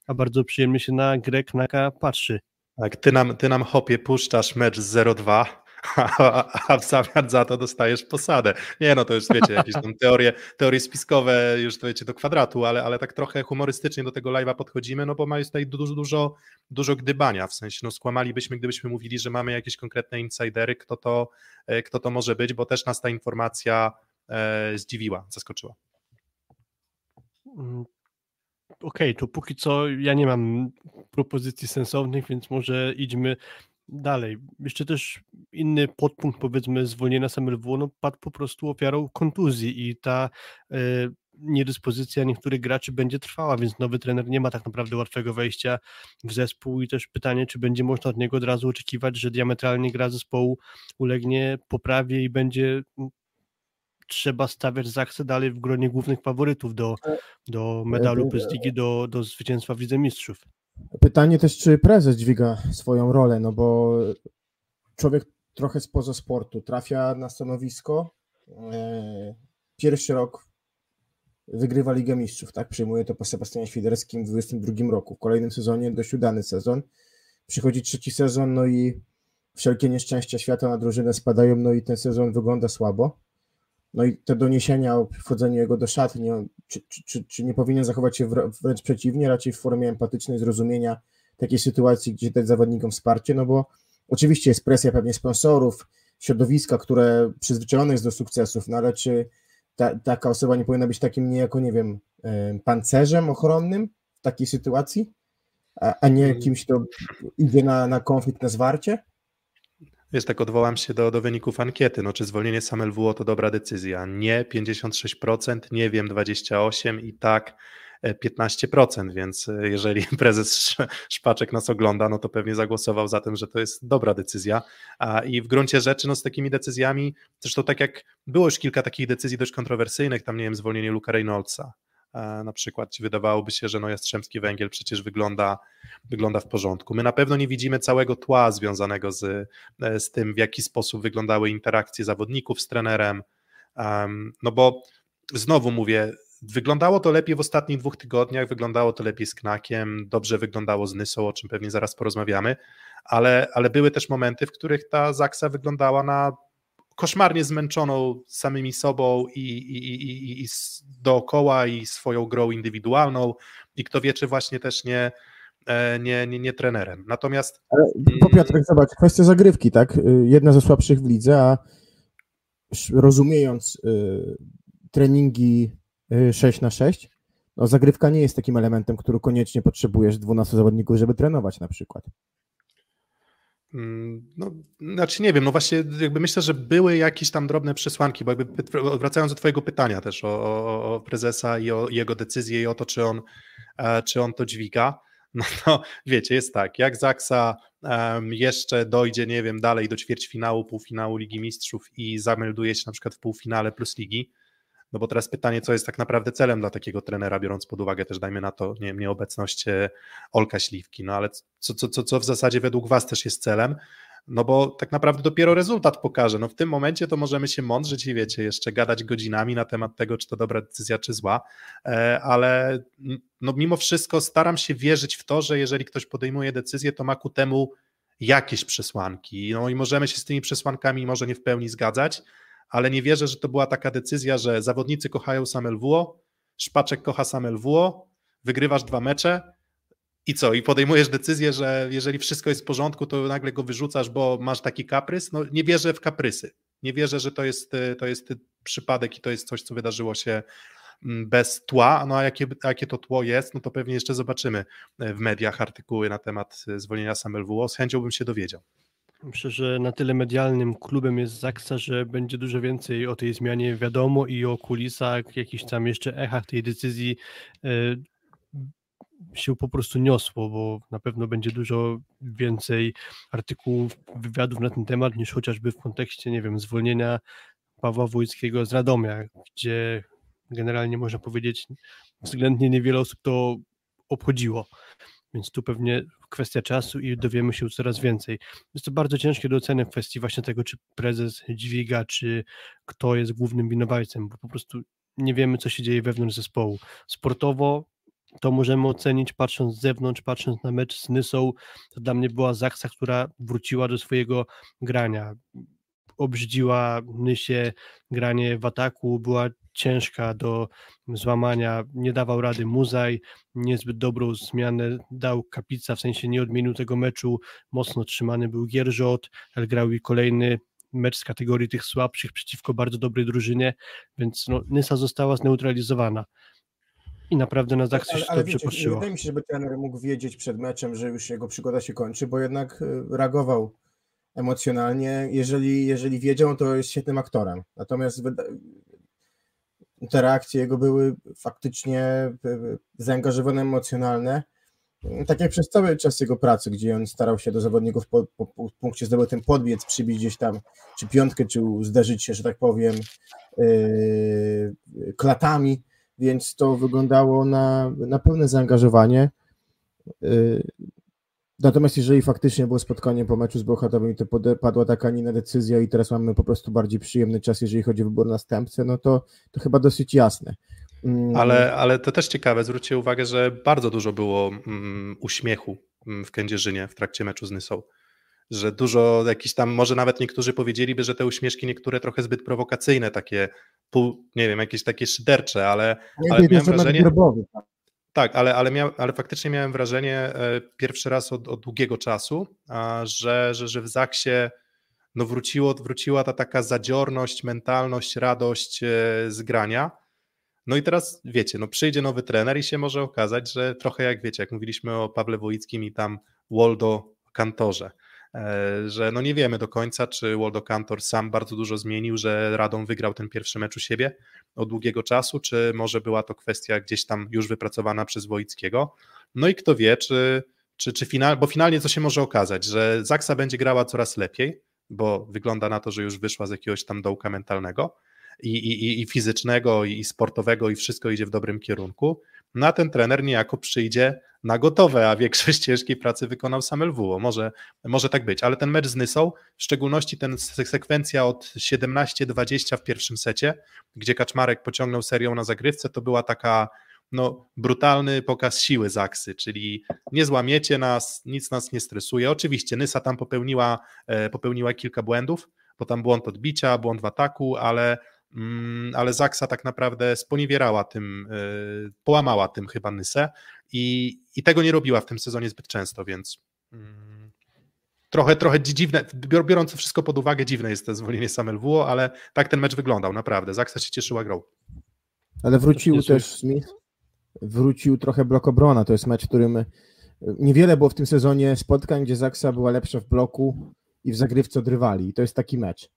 a bardzo przyjemnie się na grę Knaka patrzy. Tak, ty nam, ty nam hopie puszczasz mecz 0-2, a, a w zamian za to dostajesz posadę. Nie no, to już wiecie, jakieś tam teorie, teorie spiskowe już to wiecie do kwadratu, ale, ale tak trochę humorystycznie do tego live'a podchodzimy, no bo ma jest tutaj dużo, dużo, dużo gdybania, w sensie no skłamalibyśmy, gdybyśmy mówili, że mamy jakieś konkretne insidery, kto to, e, kto to może być, bo też nas ta informacja e, zdziwiła, zaskoczyła. Mm, okej, okay, to póki co ja nie mam propozycji sensownych, więc może idźmy dalej. Jeszcze też inny podpunkt, powiedzmy, zwolnienia SMLW, no padł po prostu ofiarą kontuzji i ta y, niedyspozycja niektórych graczy będzie trwała, więc nowy trener nie ma tak naprawdę łatwego wejścia w zespół i też pytanie, czy będzie można od niego od razu oczekiwać, że diametralnie gra zespołu ulegnie poprawie i będzie trzeba stawiać Zaksę dalej w gronie głównych faworytów do, do medalu bez ligi, do, do zwycięstwa w Lidze Mistrzów. Pytanie też, czy prezes dźwiga swoją rolę, no bo człowiek trochę spoza sportu trafia na stanowisko. E, pierwszy rok wygrywa Ligę Mistrzów, tak? Przyjmuje to po Sebastianie Świderskim w 2022 roku. W kolejnym sezonie dość udany sezon. Przychodzi trzeci sezon, no i wszelkie nieszczęścia świata na drużynę spadają, no i ten sezon wygląda słabo. No i te doniesienia o wchodzeniu jego do szatni, czy, czy, czy nie powinien zachować się wręcz przeciwnie, raczej w formie empatycznej zrozumienia takiej sytuacji, gdzie dać zawodnikom wsparcie, no bo oczywiście jest presja pewnie sponsorów, środowiska, które przyzwyczajone jest do sukcesów, no ale czy ta, taka osoba nie powinna być takim niejako, nie wiem, pancerzem ochronnym w takiej sytuacji, a, a nie mm. kimś, kto idzie na, na konflikt, na zwarcie? Wiesz, tak odwołam się do, do wyników ankiety. No, czy zwolnienie SamLWO to dobra decyzja? Nie 56%, nie wiem 28% i tak 15%, e, więc e, jeżeli prezes Szpaczek nas ogląda, no to pewnie zagłosował za tym, że to jest dobra decyzja. I w gruncie rzeczy, no z takimi decyzjami, zresztą tak jak było już kilka takich decyzji dość kontrowersyjnych, tam nie wiem, zwolnienie Luka Reynoldsa, na przykład ci wydawałoby się, że no Jastrzębski Węgiel przecież wygląda, wygląda w porządku. My na pewno nie widzimy całego tła związanego z, e, z tym, w jaki sposób wyglądały interakcje zawodników z trenerem, no bo znowu mówię, Wyglądało to lepiej w ostatnich dwóch tygodniach, wyglądało to lepiej z Knakiem, dobrze wyglądało z Nysą, o czym pewnie zaraz porozmawiamy, ale, ale były też momenty, w których ta Zaksa wyglądała na koszmarnie zmęczoną samymi sobą i, i, i, i dookoła i swoją grą indywidualną i kto wie, czy właśnie też nie, e, nie, nie, nie trenerem. Natomiast... Ale, po Piotrek, zobacz, kwestia zagrywki, tak? Y, jedna ze słabszych w lidze, a rozumiejąc y, treningi 6 y, na 6 no zagrywka nie jest takim elementem, który koniecznie potrzebujesz 12 zawodników, żeby trenować na przykład. Mm, no, znaczy nie wiem, no właśnie jakby myślę, że były jakieś tam drobne przesłanki, bo jakby wracając do twojego pytania też o, o, o prezesa i o jego decyzję i o to, czy on, e, czy on to dźwiga, no to wiecie, jest tak, jak Zaksa jeszcze dojdzie, nie wiem, dalej do ćwierćfinału, półfinału Ligi Mistrzów i zamelduje się na przykład w półfinale plus ligi, no bo teraz pytanie, co jest tak naprawdę celem dla takiego trenera, biorąc pod uwagę też, dajmy na to, nie, nieobecność e, Olka Śliwki, no ale co, co, co, co w zasadzie według Was też jest celem? No bo tak naprawdę dopiero rezultat pokaże. No w tym momencie to możemy się mądrzyć i wiecie, jeszcze gadać godzinami na temat tego, czy to dobra decyzja, czy zła, e, ale no mimo wszystko staram się wierzyć w to, że jeżeli ktoś podejmuje decyzję, to ma ku temu jakieś przesłanki. No i możemy się z tymi przesłankami może nie w pełni zgadzać, ale nie wierzę, że to była taka decyzja, że zawodnicy kochają sam LWO, Szpaczek kocha sam LWO, wygrywasz dwa mecze i co? I podejmujesz decyzję, że jeżeli wszystko jest w porządku, to nagle go wyrzucasz, bo masz taki kaprys? No nie wierzę w kaprysy. Nie wierzę, że to jest, to jest przypadek i to jest coś, co wydarzyło się mm, bez tła, no a jakie, jakie to tło jest, no to pewnie jeszcze zobaczymy w mediach artykuły na temat zwolnienia sam LWO. Z chęcią bym się dowiedział. Myślę, że na tyle medialnym klubem jest Zaksa, że będzie dużo więcej o tej zmianie wiadomo i o kulisach, jakichś tam jeszcze echach tej decyzji e, się po prostu niosło, bo na pewno będzie dużo więcej artykułów, wywiadów na ten temat niż chociażby w kontekście, nie wiem, zwolnienia Pawła Wójckiego z Radomia, gdzie generalnie można powiedzieć względnie niewiele osób to obchodziło. Więc tu pewnie kwestia czasu i dowiemy się coraz więcej. Jest to bardzo ciężkie do oceny w kwestii właśnie tego, czy prezes dźwiga, czy kto jest głównym winowajcą, bo po prostu nie wiemy, co się dzieje wewnątrz zespołu. Sportowo to możemy ocenić patrząc z zewnątrz, patrząc na mecz z Nysą. To dla mnie była Zaksa, która wróciła do swojego grania. Obrzydziła Nysie granie w ataku, była ciężka do złamania, nie dawał rady Muzaj, niezbyt dobrą zmianę dał Kapica, w sensie nie odmienił tego meczu, mocno trzymany był Gierżot, ale grał i kolejny mecz z kategorii tych słabszych przeciwko bardzo dobrej drużynie, więc no, Nysa została zneutralizowana. I naprawdę na Zachce się ale, to wiecie, wydaje mi się, żeby trener mógł wiedzieć przed meczem, że już jego przygoda się kończy, bo jednak y, reagował emocjonalnie. Jeżeli, jeżeli wiedział, to jest świetnym aktorem. Natomiast wyda- te reakcje jego były faktycznie y, y, zaangażowane, emocjonalne. Tak jak przez cały czas jego pracy, gdzie on starał się do zawodników po, po, po punkcie zdobytym podbiec, przybić gdzieś tam, czy piątkę, czy zderzyć się, że tak powiem, yy, klatami, więc to wyglądało na, na pełne zaangażowanie. Yy, Natomiast jeżeli faktycznie było spotkanie po meczu z Bełchatowymi, to pode- padła taka, nie inna decyzja i teraz mamy po prostu bardziej przyjemny czas, jeżeli chodzi o wybór następcy, no to, to chyba dosyć jasne. Mm, Ale, ale to też ciekawe, zwróćcie uwagę, że bardzo dużo było mm, uśmiechu mm, w Kędzierzynie w trakcie meczu z Nysą. Że dużo jakiś tam, może nawet niektórzy powiedzieliby, że te uśmieszki niektóre trochę zbyt prowokacyjne, takie pół, nie wiem, jakieś takie szydercze, ale, nie ale wiem, miałem to wrażenie, grobowy. tak, ale, ale, miał, ale faktycznie miałem wrażenie e, pierwszy raz od, od długiego czasu, że, że, że w Zaksie no wróciło, wróciła ta taka zadziorność, mentalność, radość e, z grania. No i teraz wiecie, no przyjdzie nowy trener i się może okazać, że trochę jak wiecie, jak mówiliśmy o Pawle Wojickim i tam Waldo Kantorze, że no nie wiemy do końca, czy Waldo Kantor sam bardzo dużo zmienił, że Radom wygrał ten pierwszy mecz u siebie od długiego czasu, czy może była to kwestia gdzieś tam już wypracowana przez Wojickiego. No i kto wie, czy, czy, czy final, bo finalnie co się może okazać, że Zaksa będzie grała coraz lepiej, bo wygląda na to, że już wyszła z jakiegoś tam dołka mentalnego i, i, i fizycznego, i sportowego, i wszystko idzie w dobrym kierunku. No a ten trener niejako przyjdzie na gotowe, a większość ciężkiej pracy wykonał sam LWO. Może, może tak być, ale ten mecz z Nysą, w szczególności ten sekwencja od 17-20 w pierwszym secie, gdzie Kaczmarek pociągnął serią na zagrywce, to była taka no, brutalny pokaz siły Zaksy, czyli nie złamiecie nas, nic nas nie stresuje. Oczywiście Nysa tam popełniła, e, popełniła kilka błędów, bo tam błąd odbicia, błąd w ataku, ale, ale Zaksa tak naprawdę sponiewierała tym, e, połamała tym chyba Nysę i, i tego nie robiła w tym sezonie zbyt często, więc mm, trochę, trochę dziwne, bior- biorąc wszystko pod uwagę, dziwne jest to zwolnienie sam LWO, ale tak ten mecz wyglądał, naprawdę. Zaksa się cieszyła grą. Ale wrócił też Smith, wrócił trochę blok obrona. To jest mecz, w którym y, niewiele było w tym sezonie spotkań, gdzie Zaksa była lepsza w bloku i w zagrywce od rywali. I to jest taki mecz.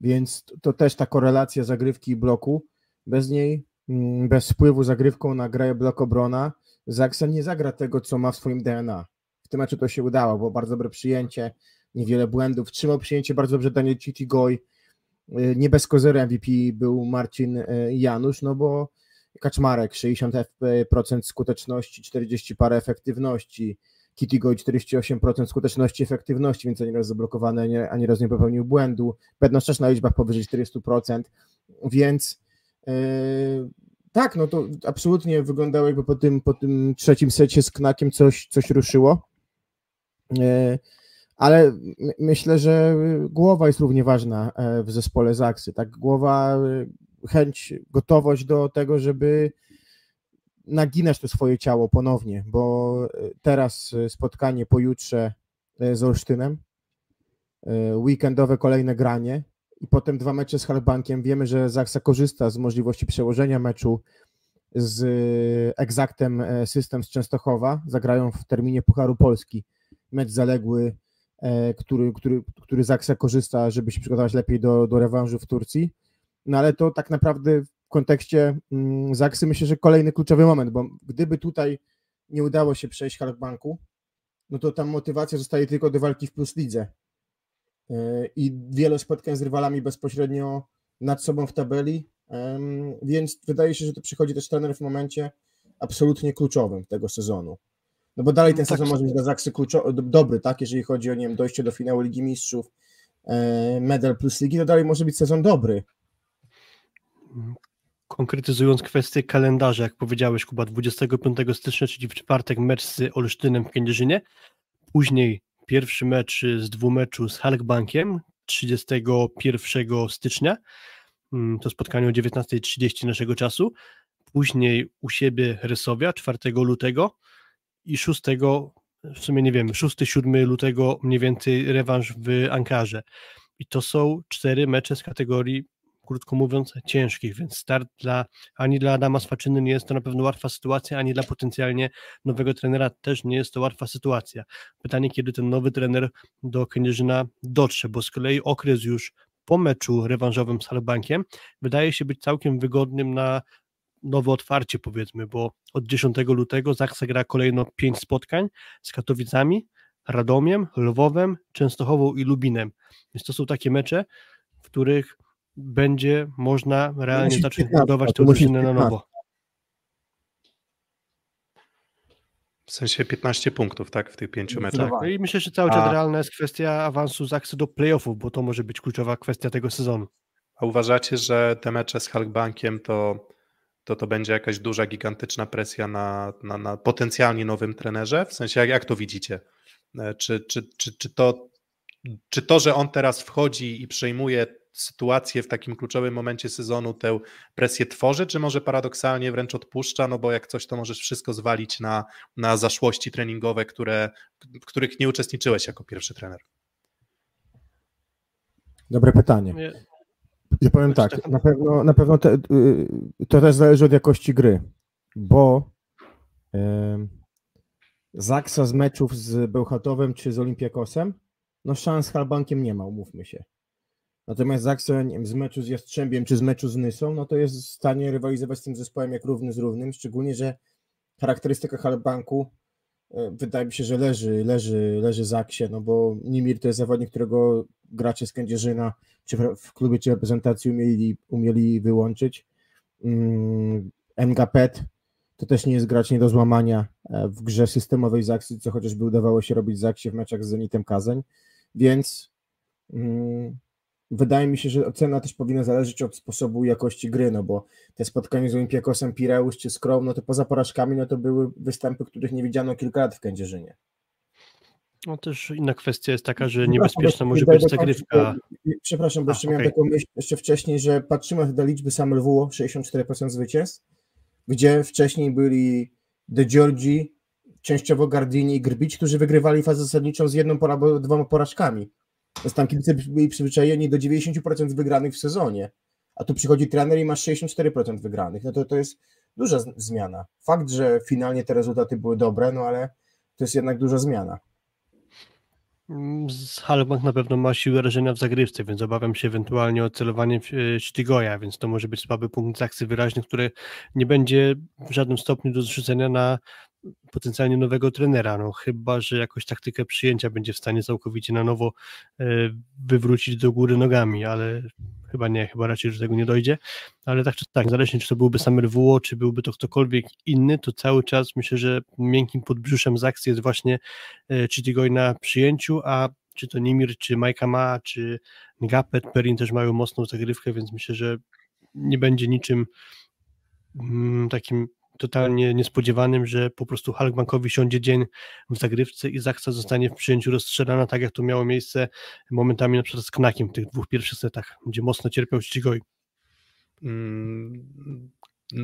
Więc to- też ta korelacja zagrywki i bloku. Bez niej, mm, bez wpływu zagrywką na grę blok obrona, Zaksa nie zagra tego, co ma w swoim DNA. W tym meczu to się udało, było bardzo dobre przyjęcie, niewiele błędów. Trzymał przyjęcie bardzo dobrze Daniel Citigoj. Y, Nie bez kozery MVP był Marcin y, Janusz, no bo Kaczmarek 60% skuteczności, 40 parę efektywności, Kittigoj 48% skuteczności efektywności, więc ani raz zablokowany, ani, raz nie popełnił błędu. Też na liczbach powyżej 40%, więc yy, tak, no to absolutnie wyglądało jakby po tym, po tym trzecim secie z Knakiem coś, coś ruszyło. Yy, ale my- myślę, że głowa jest równie ważna e, w zespole Zaksy. Tak, głowa, chęć, gotowość do tego, żeby naginać to swoje ciało ponownie, bo e, teraz e, spotkanie pojutrze e, z Olsztynem, weekendowe kolejne granie i potem dwa mecze z Halbankiem. Wiemy, że Zaksa korzysta z możliwości przełożenia meczu z Exactem System z Częstochowa. Zagrają w terminie Pucharu Polski. Mecz zaległy, który, który, który Zaksa korzysta, żeby się przygotować lepiej do, do rewanżu w Turcji. No ale to tak naprawdę kontekście mm, Zaksy myślę, że kolejny kluczowy moment, bo gdyby tutaj nie udało się przejść Halkbanku, no to tam motywacja zostaje tylko do walki w Plus Lidze. Yy, I wiele spotkań z rywalami bezpośrednio nad sobą w tabeli, więc wydaje się, że to przychodzi też trener w momencie absolutnie kluczowym tego sezonu. No bo dalej ten No tak. sezon może być dla Zaksy kluczo- do- dobry, tak? Jeżeli chodzi o nie wiem, dojście do finału Ligi Mistrzów, e, medal plus ligi, to dalej może być sezon dobry. Konkretyzując kwestię kalendarza, jak powiedziałeś, Kuba, 25 stycznia, czyli w czwartek mecz z Olsztynem w Kędzierzynie, później pierwszy mecz z dwumeczu z Halkbankiem 31 stycznia, Mm, to spotkanie o 19.30 naszego czasu, później u siebie Rysowia 4 lutego i 6, w sumie nie wiem, 6-7 lutego mniej więcej rewanż w Ankarze. I to są cztery mecze z kategorii krótko mówiąc, ciężkich, więc start dla, ani dla Adama Swaczyny nie jest to na pewno łatwa sytuacja, ani dla potencjalnie nowego trenera też nie jest to łatwa sytuacja. Pytanie, kiedy ten nowy trener do Kędzierzyna dotrze, bo z kolei okres już po meczu rewanżowym z Halbankiem wydaje się być całkiem wygodnym na nowe otwarcie powiedzmy, bo od 10 lutego Zaksa gra kolejno 5 spotkań z Katowicami, Radomiem, Lwowem, Częstochową i Lubinem. Więc to są takie mecze, w których będzie można realnie musi zacząć 15, budować tę drużynę na 15. nowo. W sensie 15 punktów, tak, w tych pięciu meczach. No i myślę, że cały czas A- realna jest kwestia awansu Zaksy do playoffów, bo to może być kluczowa kwestia tego sezonu. A uważacie, że te mecze z Halkbankiem to, to to będzie jakaś duża, gigantyczna presja na, na, na potencjalnie nowym trenerze? W sensie, jak, jak to widzicie? E, Czy, czy, czy, czy, to, czy to, że on teraz wchodzi i przejmuje sytuację w takim kluczowym momencie sezonu, tę presję tworzy, czy może paradoksalnie wręcz odpuszcza, no bo jak coś, to możesz wszystko zwalić na, na zaszłości treningowe, które, w których nie uczestniczyłeś jako pierwszy trener? Dobre pytanie. Nie, Ja powiem Znaczy tak, na pewno, na pewno te, y, to też zależy od jakości gry, bo Zaksa z meczów z Bełchatowem czy z Olimpiakosem, no szans z Halbankiem nie ma, umówmy się. Natomiast wiem, z meczu z Jastrzębiem czy z meczu z Nysą, no to jest w stanie rywalizować z tym zespołem jak równy z równym, szczególnie, że charakterystyka Halbanku e, wydaje mi się, że leży, leży, leży Zaksie, no bo Nimir to jest zawodnik, którego gracze z Kędzierzyna czy w- klubie, czy reprezentacji umieli, umieli wyłączyć. Mm, Ngapet to też nie jest gracz nie do złamania e, w grze systemowej Zaksy, co chociażby udawało się robić Zaksie w meczach z Zenitem Kazań, więc mm, wydaje mi się, że ocena też powinna zależeć od sposobu i jakości gry, no bo te spotkania z Olimpiakosem Pireusz czy Skrom, no to poza porażkami, no to były występy, których nie widziano kilka lat w Kędzierzynie. no też inna kwestia jest taka, że niebezpieczna może być dokończyć, zagrywka. Przepraszam, bo A, jeszcze miałem taką myśl jeszcze wcześniej, że patrzymy na te liczby same LWO, 64% zwycięstw, gdzie wcześniej byli De Giorgi, częściowo Gardini i Grbić, którzy wygrywali fazę zasadniczą z jedną albo dwoma porażkami. Więc tam kibice byli przyzwyczajeni do 90% wygranych w sezonie, a tu przychodzi trener i masz 64% wygranych. No to, to jest duża z- zmiana. Fakt, że finalnie te rezultaty były dobre, no ale to jest jednak duża zmiana. Z Halbank na pewno ma siłę rażenia w zagrywce, więc obawiam się ewentualnie o celowanie Sztygoja, więc to może być słaby punkt Zaksy wyraźny, który nie będzie w żadnym stopniu do zrzucenia na potencjalnie nowego trenera, no chyba, że jakoś taktykę przyjęcia będzie w stanie całkowicie na nowo e, wywrócić do góry nogami, ale chyba nie, chyba raczej do tego nie dojdzie, ale tak czy tak, zależnie czy to byłby sam RWO, czy byłby to ktokolwiek inny, to cały czas myślę, że miękkim podbrzuszem Zaksy jest właśnie e, Chitigoj na przyjęciu, a czy to Nimir, czy Majka Ma, czy Ngapet, Perin też mają mocną zagrywkę, więc myślę, że nie będzie niczym mm, takim totalnie niespodziewanym, że po prostu Halkbankowi siądzie dzień w zagrywce i Zaksa zostanie w przyjęciu rozstrzelana, tak jak to miało miejsce momentami na przykład z Knakiem w tych dwóch pierwszych setach, gdzie mocno cierpiał Chitigoj. Mm,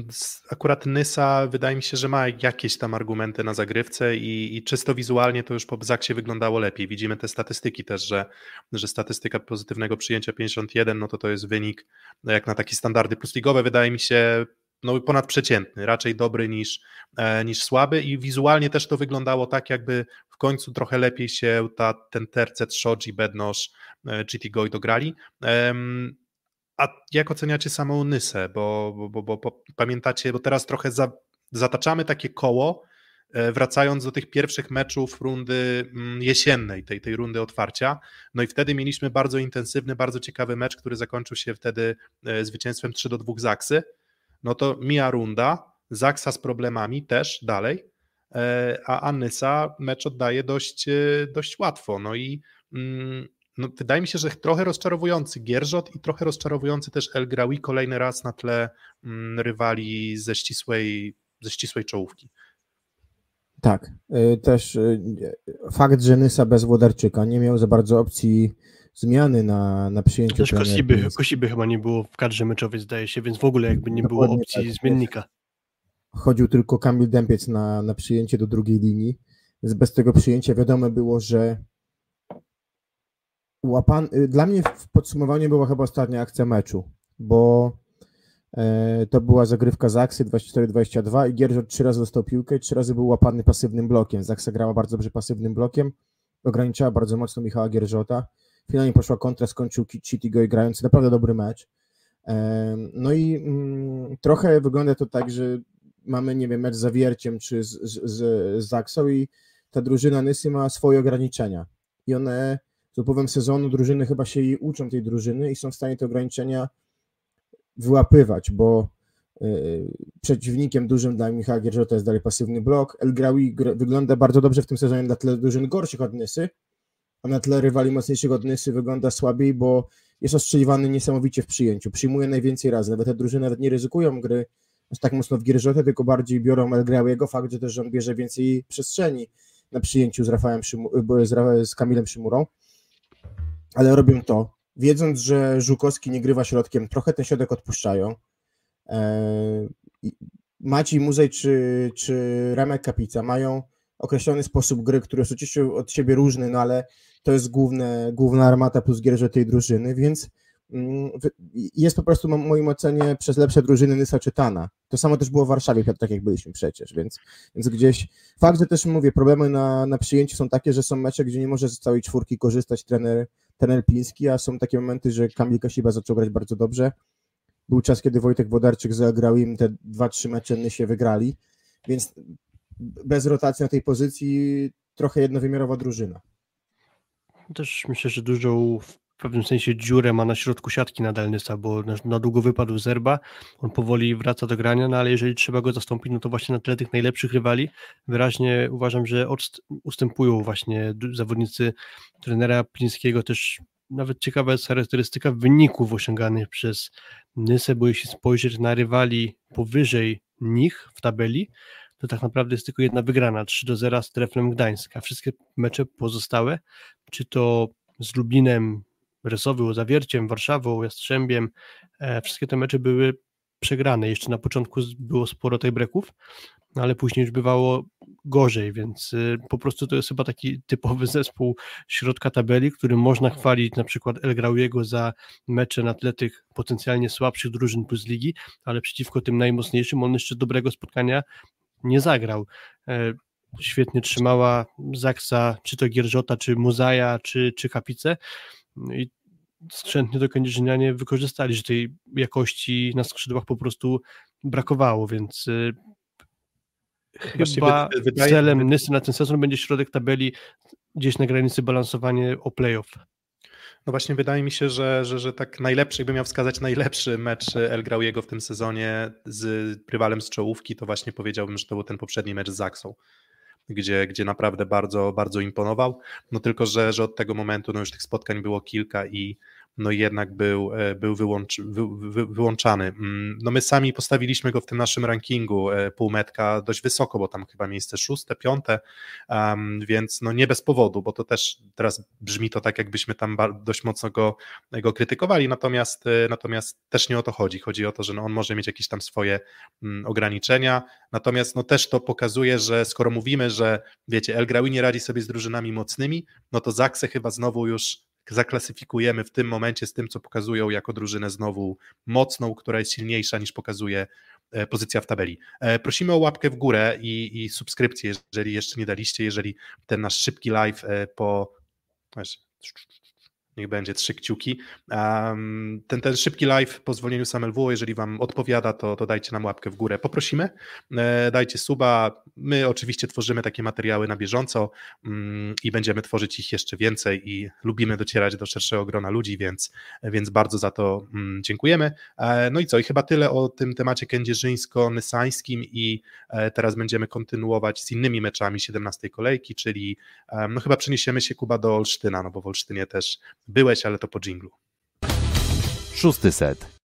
s- Akurat Nysa wydaje mi się, że ma jakieś tam argumenty na zagrywce i, i czysto wizualnie to już po Zaksie wyglądało lepiej. Widzimy te statystyki też, że, że statystyka pozytywnego przyjęcia 51, no to to jest wynik no jak na takie standardy plusligowe wydaje mi się no ponadprzeciętny, raczej dobry niż, e, niż słaby i wizualnie też to wyglądało tak, jakby w końcu trochę lepiej się ta, ten tercet Shoji, Bednosz, e, GT Goi dograli. A jak oceniacie samą Nysę? Bo, bo, bo, bo, pamiętacie, bo teraz trochę za, zataczamy takie koło, e, wracając do tych pierwszych meczów rundy mm, jesiennej, tej, tej rundy otwarcia. No i wtedy mieliśmy bardzo intensywny, bardzo ciekawy mecz, który zakończył się wtedy zwycięstwem 3 do 2 Zaksy. No to mija runda, Zaksa z problemami też dalej. a Anysa mecz oddaje dość, dość łatwo. No i mm, no, wydaje mi się, że trochę rozczarowujący Gierżot i trochę rozczarowujący też El Grawi kolejny raz na tle mm, rywali ze ścisłej, ze ścisłej czołówki. Tak, y, też fakt, że Nysa bez Włodarczyka nie miał za bardzo opcji zmiany na, na przyjęciu. Też Kosiby, Kosiby chyba nie było w kadrze meczowej, zdaje się, więc w ogóle jakby nie Dokładnie było opcji tak. zmiennika. Chodził tylko Kamil Dępiec na, na przyjęcie do drugiej linii, więc bez tego przyjęcia wiadomo było, że łapan... Y, dla mnie w podsumowaniu była chyba ostatnia akcja meczu, bo e, to była zagrywka Zaksy 24-22 i Gierżot trzy razy dostał piłkę i trzy razy był łapany pasywnym blokiem. Zaksa grała bardzo dobrze pasywnym blokiem, ograniczała bardzo mocno Michała Gierżota. Finalnie poszła kontra, skończył Chitigo i grający naprawdę dobry mecz. E, no i mm, trochę wygląda to tak, że mamy, nie wiem, mecz z Zawierciem czy z, z, Zaksą i ta drużyna Nysy ma swoje ograniczenia i one z upływem sezonu drużyny chyba się jej uczą tej drużyny i są w stanie te ograniczenia wyłapywać, bo yy, przeciwnikiem dużym dla Michała Gierżota jest dalej pasywny blok. El Grawi wygląda bardzo dobrze w tym sezonie na tle drużyn gorszych od Nysy, a na tle rywali mocniejszych od Nysy wygląda słabiej, bo jest ostrzeliwany niesamowicie w przyjęciu. Przyjmuje najwięcej razy. Nawet te drużyny nawet nie ryzykują gry tak mocno w Gierżotę, tylko bardziej biorą El Grawiego. Fakt, że też on bierze więcej przestrzeni na przyjęciu z Rafałem Szymu, z, Kamilem Szymurą ale robią to, wiedząc, że Żukowski nie grywa środkiem, trochę ten środek odpuszczają. E, Maciej Muzej czy, czy Remek Kapica mają określony sposób gry, który jest oczywiście od siebie różny, no ale to jest główne, główna armata plus gierże tej drużyny, więc mm, jest po prostu moim ocenie przez lepsze drużyny Nysa czytana. To samo też było w Warszawie, tak jak byliśmy przecież, więc, więc gdzieś fakt, że też mówię, problemy na, na przyjęciu są takie, że są mecze, gdzie nie może z całej czwórki korzystać trener ten Pliński, a są takie momenty, że Kamil Kasiba zaczął grać bardzo dobrze. Był czas, kiedy Wojtek Wodarczyk zagrał im te dwa, trzy mecze się wygrali, więc bez rotacji na tej pozycji trochę jednowymiarowa drużyna. Też myślę, że dużą w pewnym sensie dziurę ma na środku siatki nadal Nysa, bo na, na, długo wypadł Zerba, on powoli wraca do grania, no ale jeżeli trzeba go zastąpić, no to właśnie na tle tych najlepszych rywali wyraźnie uważam, że ustępują właśnie zawodnicy trenera Plińskiego, też nawet ciekawa jest charakterystyka wyników osiąganych przez Nysę, bo jeśli spojrzeć na rywali powyżej nich w tabeli, to tak naprawdę jest tylko jedna wygrana, 3 do 0 z Treflem Gdańska. Wszystkie mecze pozostałe, czy to z Lublinem, Rysowy, Zawierciem, Warszawą, Jastrzębiem, e, wszystkie te mecze były przegrane. Jeszcze na początku było sporo tej breków, ale później już bywało gorzej, więc y, po prostu to jest chyba taki typowy zespół środka tabeli, który można chwalić na przykład El Grauiego za mecze na tle tych potencjalnie słabszych drużyn plus ligi, ale przeciwko tym najmocniejszym on jeszcze dobrego spotkania nie zagrał. E, świetnie trzymała Zaksa, czy to Gierżota, czy Muzaja, czy, czy Kapice i skrzętnie to kędzierzynianie wykorzystali, że tej jakości na skrzydłach po prostu brakowało, więc y, chyba celem Nysy na ten sezon będzie środek tabeli gdzieś na granicy balansowanie o playoff. No właśnie wydaje mi się, że, że, że tak najlepszy, jakbym miał wskazać najlepszy mecz El Grauiego w tym sezonie z rywalem z czołówki, to właśnie powiedziałbym, że to był ten poprzedni mecz z Zaksą gdzie, gdzie naprawdę bardzo, bardzo imponował. No tylko, że, że od tego momentu no już tych spotkań było kilka i, no jednak był, e, był wyłącz, wy, wy, wyłączany. Mm, no my sami postawiliśmy go w tym naszym rankingu e, półmetka dość wysoko, bo tam chyba miejsce szóste, piąte, um, więc no nie bez powodu, bo to też teraz brzmi to tak, jakbyśmy tam dość mocno go, go krytykowali, natomiast, e, natomiast też nie o to chodzi. Chodzi o to, że no on może mieć jakieś tam swoje um, ograniczenia, natomiast no też to pokazuje, że skoro mówimy, że wiecie, El nie radzi sobie z drużynami mocnymi, no to Zakse chyba znowu już zaklasyfikujemy w tym momencie z tym, co pokazują jako drużynę znowu mocną, która jest silniejsza niż pokazuje e, pozycja w tabeli. E, prosimy o łapkę w górę i, i subskrypcję, jeżeli jeszcze nie daliście, jeżeli ten nasz szybki live e, po niech będzie trzy kciuki. Um, ten, ten szybki live po zwolnieniu z jeżeli Wam odpowiada, to, to dajcie nam łapkę w górę. Poprosimy, e, dajcie suba. My oczywiście tworzymy takie materiały na bieżąco um, i będziemy tworzyć ich jeszcze więcej i lubimy docierać do szerszego grona ludzi, więc, więc bardzo za to um, dziękujemy. E, no i co, i chyba tyle o tym temacie kędzierzyńsko-nysańskim i e, teraz będziemy kontynuować z innymi meczami 17 kolejki, czyli no chyba przeniesiemy się Kuba do Olsztyna, no bo w Olsztynie też Byłeś, ale to po dżinglu. Szósty set.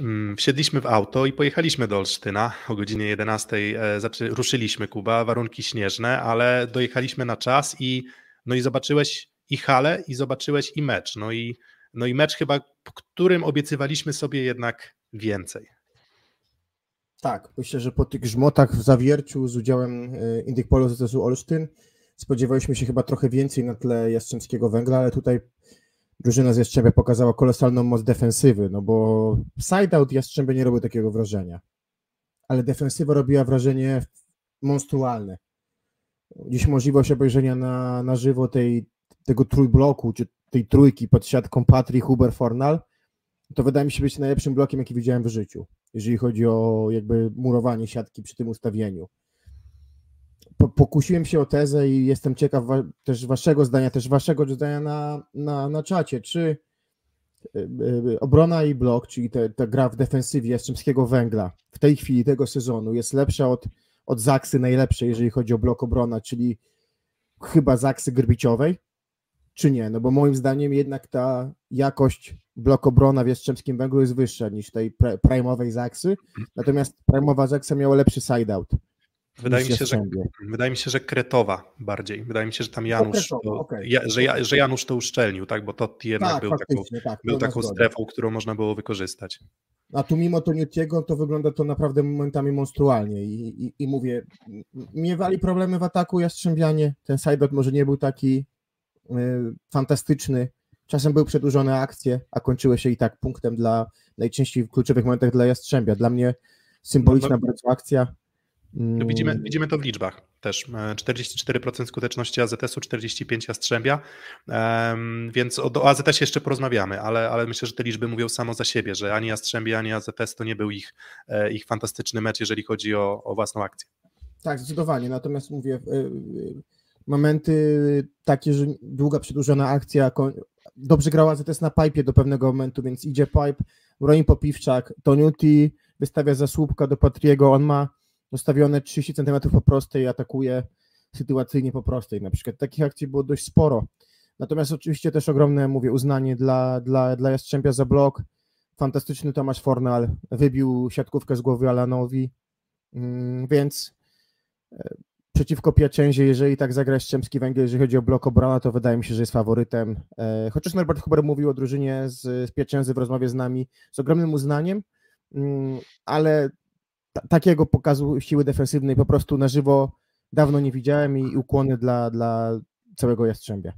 Mm, wsiedliśmy w auto i pojechaliśmy do Olsztyna. O godzinie 11 e, ruszyliśmy Kuba, warunki śnieżne, ale dojechaliśmy na czas i, no i zobaczyłeś i halę, i zobaczyłeś i mecz. No i, no i mecz chyba, po którym obiecywaliśmy sobie jednak więcej. Tak, myślę, że po tych grzmotach w Zawierciu z udziałem e, Indyk Polo ZSU Olsztyn Spodziewaliśmy się chyba trochę więcej na tle Jastrzębskiego Węgla, ale tutaj drużyna z Jastrzębia pokazała kolosalną moc defensywy, no bo side-out Jastrzębia nie robił takiego wrażenia, ale defensywa robiła wrażenie monstrualne. Dziś możliwość obejrzenia na, na żywo tej, tego trójbloku, czy tej trójki pod siatką Patry, Huber, Fornal, to wydaje mi się być najlepszym blokiem, jaki widziałem w życiu, jeżeli chodzi o jakby murowanie siatki przy tym ustawieniu pokusiłem się o tezę i jestem ciekaw też waszego zdania, też waszego zdania na, na, na czacie. Czy y, y, obrona i blok, czyli te, ta gra w defensywie Jastrzębskiego Węgla w tej chwili tego sezonu jest lepsza od, od Zaksy najlepszej, jeżeli chodzi o blok obrona, czyli chyba Zaksy Grbiciowej, czy nie? No bo moim zdaniem jednak ta jakość blok obrona w Jastrzębskim Węglu jest wyższa niż tej prime'owej Zaksy, natomiast prime'owa Zaksa miała lepszy side-out. Wydaje mi, się, że, wydaje mi się, że Kretowa bardziej. Wydaje mi się, że tam Janusz, to, okay. ja, że, że, Janusz to uszczelnił, tak? bo to jednak tak, był, taką, tak, był taką strefą, którą można było wykorzystać. A tu mimo to Newtiego to wygląda to naprawdę momentami monstrualnie i, i, i mówię, miewali problemy w ataku Jastrzębianie, ten sideout może nie był taki y, fantastyczny, czasem były przedłużone akcje, a kończyły się i tak punktem dla najczęściej w kluczowych momentach dla Jastrzębia. Dla mnie symboliczna no, no. bardzo akcja, no widzimy, mm. widzimy to w liczbach też. 44% e, skuteczności AZS-u, 45% Jastrzębia, więc o, AZS jeszcze porozmawiamy, ale, ale myślę, że te liczby mówią samo za siebie, że ani Jastrzębie, ani AZS to nie był ich, e, ich fantastyczny mecz, jeżeli chodzi o, o własną akcję. Tak, zdecydowanie, natomiast mówię, e, momenty takie, że długa, przedłużona akcja, dobrze grała AZS na pipe do pewnego momentu, więc idzie pipe, broni Popiwczak, Toniuti wystawia zasłupka do Patriego, on ma zostawione 30 cm po prostej, atakuje sytuacyjnie po prostej. Na przykład takich akcji było dość sporo. Natomiast oczywiście też ogromne, mówię, uznanie dla, dla, dla Jastrzębia za blok. Fantastyczny Tomasz Fornal wybił siatkówkę z głowy Alanowi, mm, więc e, przeciwko Piaczęzie, jeżeli tak zagra Jastrzębski Węgiel, jeżeli chodzi o blok obrona, to wydaje mi się, że jest faworytem. E, chociaż Norbert Huber mówił o drużynie z, z Piaczęzy w rozmowie z nami z ogromnym uznaniem, mm, ale takiego pokazu siły defensywnej po prostu na żywo dawno nie widziałem i ukłony dla, dla całego Jastrzębia.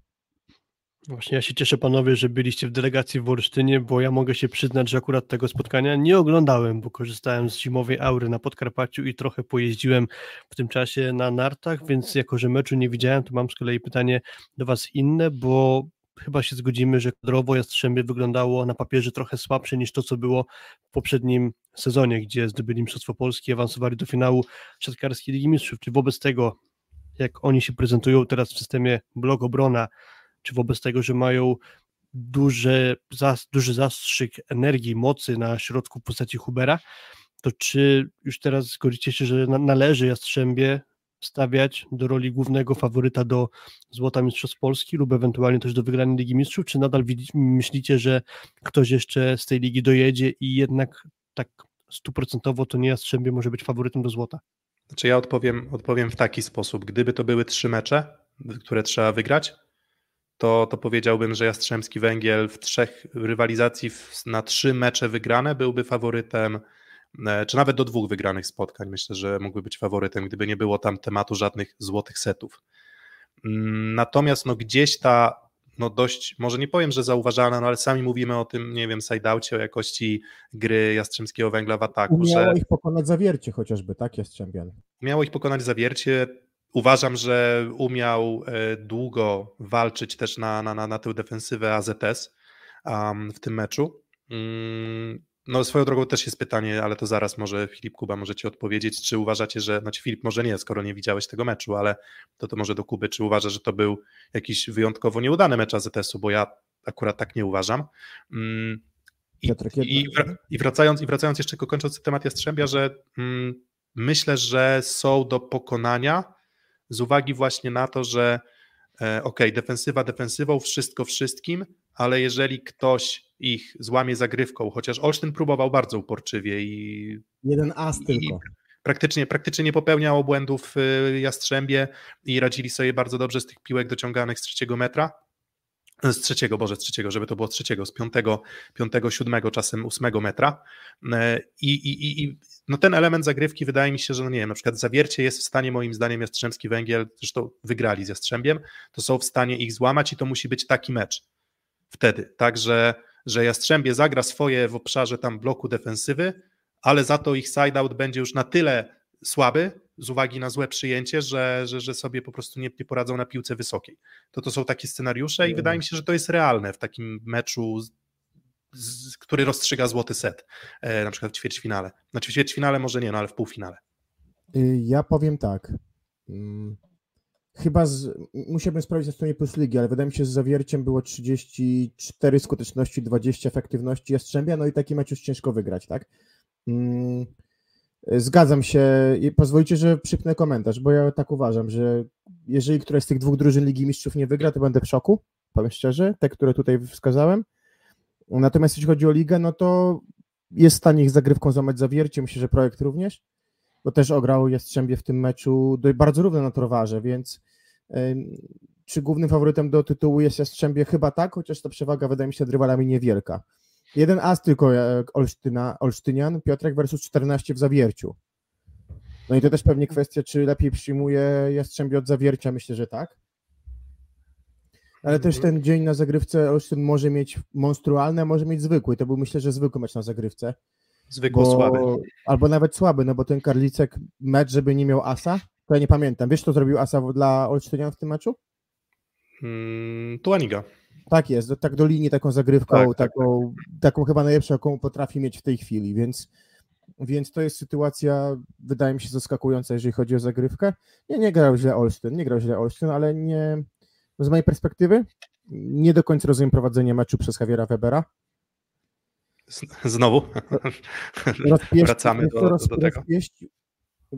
Właśnie ja się cieszę panowie, że byliście w delegacji w Olsztynie, bo ja mogę się przyznać, że akurat tego spotkania nie oglądałem, bo korzystałem z zimowej aury na Podkarpaciu i trochę pojeździłem w tym czasie na nartach, więc jako, że meczu nie widziałem, to mam z kolei pytanie do was inne, bo chyba się zgodzimy, że kadrowo Jastrzębie wyglądało na papierze trochę słabsze niż to, co było w poprzednim sezonie, gdzie zdobyli Mistrzostwo Polskie, awansowali do finału siatkarskiej Ligi Mistrzów. Czy wobec tego, jak oni się prezentują teraz w systemie blok obrona, czy wobec tego, że mają duży, zas, duży zastrzyk energii, mocy na środku w postaci Hubera, to czy już teraz zgodzicie się, że należy Jastrzębie stawiać do roli głównego faworyta do Złota Mistrzostw Polski lub ewentualnie też do wygranej Ligi Mistrzów, czy nadal myślicie, że ktoś jeszcze z tej ligi dojedzie i jednak tak stuprocentowo to nie Jastrzębie może być faworytem do Złota? Znaczy ja odpowiem, odpowiem w taki sposób. Gdyby to były trzy mecze, które trzeba wygrać, to, to powiedziałbym, że Jastrzębski Węgiel w trzech rywalizacji w, na trzy mecze wygrane byłby faworytem czy nawet do dwóch wygranych spotkań. Myślę, że mógłby być faworytem, gdyby nie było tam tematu żadnych złotych setów. Mm, natomiast no gdzieś ta no dość, może nie powiem, że zauważalna, no ale sami mówimy o tym, nie wiem, sajdaucie, o jakości gry Jastrzębskiego Węgla w ataku. Miało że... ich pokonać zawiercie chociażby, tak, Jastrzębian? Miało ich pokonać zawiercie, Uważam, że umiał e, długo walczyć też na, na, na, na tę defensywę AZS um, w tym meczu. Mm, no swoją drogą też jest pytanie, ale to zaraz może Filip Kuba możecie odpowiedzieć, czy uważacie, że, znaczy Filip może nie, skoro nie widziałeś tego meczu, ale to to może do Kuby, czy uważasz, że to był jakiś wyjątkowo nieudany mecz AZS-u, bo ja akurat tak nie uważam. Mm, I, Piotrek, i, i, wracając, I wracając jeszcze, kończąc temat Jastrzębia, że mm, myślę, że są do pokonania z uwagi właśnie na to, że e, ok, defensywa defensywą, wszystko wszystkim, ale jeżeli ktoś ich złamie zagrywką, chociaż Olsztyn próbował bardzo uporczywie i... Jeden as tylko. Praktycznie, praktycznie nie popełniał błędów w Jastrzębie i radzili sobie bardzo dobrze z tych piłek dociąganych z trzeciego metra, z trzeciego, Boże, z trzeciego, żeby to było z trzeciego, z piątego, piątego, siódmego, czasem ósmego metra. E, I, i, i no ten element zagrywki wydaje mi się, że no nie wiem, na przykład Zawiercie jest w stanie moim zdaniem Jastrzębski Węgiel, zresztą wygrali z Jastrzębiem, to są w stanie ich złamać i to musi być taki mecz wtedy, tak, że, Jastrzębie zagra swoje w obszarze tam bloku defensywy, ale za to ich side-out będzie już na tyle słaby z uwagi na złe przyjęcie, że, że, że sobie po prostu nie, nie poradzą na piłce wysokiej. To to są takie scenariusze i wydaje mi się, że to jest realne w takim meczu, z, który rozstrzyga złoty set, e, na przykład w ćwierćfinale. Znaczy w ćwierćfinale może nie, no ale w półfinale. Y, ja powiem tak. Chyba z, musiałbym sprawdzić na stronie Plus Ligi, ale wydaje mi się, że z zawierciem było 34 skuteczności, 20 efektywności Jastrzębia, no i taki mecz już ciężko wygrać, tak? Mm, Zgadzam się i pozwolicie, że przypnę komentarz, bo ja tak uważam, że jeżeli któraś z tych dwóch drużyn Ligi Mistrzów nie wygra, to będę w szoku, powiem szczerze, te, które tutaj wskazałem. Natomiast jeśli chodzi o ligę, no to jest w stanie ich zagrywką zamać zawiercie, myślę, że projekt również, bo też ograł Jastrzębie w tym meczu bardzo równo na Torwarze, więc czy głównym faworytem do tytułu jest Jastrzębie? Chyba tak, chociaż ta przewaga wydaje mi się nad rywalami niewielka. Jeden as tylko Olsztyna, Olsztynian, Piotrek versus 14 w Zawierciu. No i to też pewnie kwestia, czy lepiej przyjmuje Jastrzębie od Zawiercia, myślę, że tak. Ale też ten dzień na zagrywce Olsztyn może mieć monstrualny, a może mieć zwykły. To był myślę, że zwykły mecz na zagrywce. Zwykło Bo, słaby. albo nawet słaby, no bo ten Karlicek mecz, żeby nie miał asa, to ja nie pamiętam. Wiesz, kto zrobił asa dla Olsztynian w tym meczu? Hmm, Tuaniga. Tak jest, do, tak do linii taką zagrywką, Tak, tak, taką, taką chyba najlepszą, jaką potrafi mieć w tej chwili, więc, więc to jest sytuacja, wydaje mi się, zaskakująca, jeżeli chodzi o zagrywkę. Nie, nie grał źle Olsztyn, nie grał źle Olsztyn, ale nie, z mojej perspektywy nie do końca rozumiem prowadzenie meczu przez Javiera Webera. Znowu Rozpieści- wracamy do, do tego.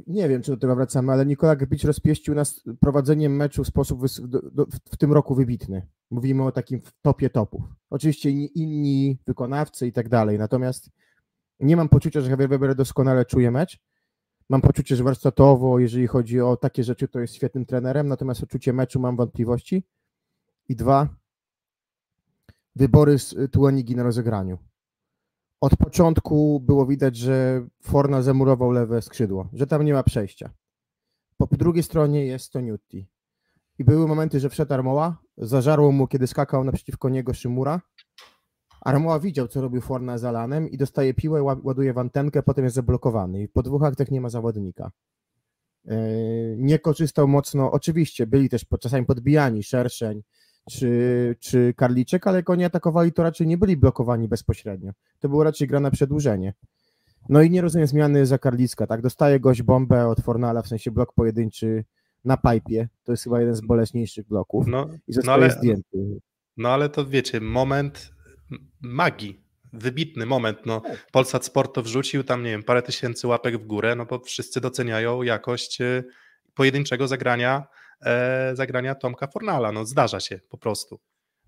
Nie wiem, czy do tego wracamy, ale Nikola Grbić rozpieścił nas prowadzeniem meczu w sposób wys- do, do, w tym roku wybitny. Mówimy o takim topie topów. Oczywiście inni, inni wykonawcy i tak dalej, natomiast nie mam poczucia, że Javier Weber doskonale czuje mecz. Mam poczucie, że warsztatowo, jeżeli chodzi o takie rzeczy, to jest świetnym trenerem, natomiast odczucie meczu mam wątpliwości. I dwa, wybory z Tuanigi na rozegraniu. Od początku było widać, że Forna zamurował lewe skrzydło, że tam nie ma przejścia. Po drugiej stronie jest Toniutti. I były momenty, że wszedł Armoła, zażarło mu, kiedy skakał naprzeciwko niego Szymura. Armoła widział, co robił Forna z Alanem i dostaje piłę, ła- ładuje w antenkę, potem jest zablokowany. I po dwóch aktach nie ma zawodnika. Yy, Nie korzystał mocno, oczywiście byli też czasami podbijani, Szerszeń czy, czy Karliczek, ale jak oni atakowali, to raczej nie byli blokowani bezpośrednio. To było raczej gra na przedłużenie. No i nie rozumiem zmiany za Karlicka, tak? Dostaje gość bombę od Fornala, w sensie blok pojedynczy na pipie. To jest chyba jeden z boleśniejszych bloków. No, I no, ale, zdjęty. no ale to wiecie, moment magii, wybitny moment. No, Polsat Sport to wrzucił tam, nie wiem, parę tysięcy łapek w górę, no bo wszyscy doceniają jakość e, pojedynczego zagrania, zagrania Tomka Fornala. No zdarza się po prostu.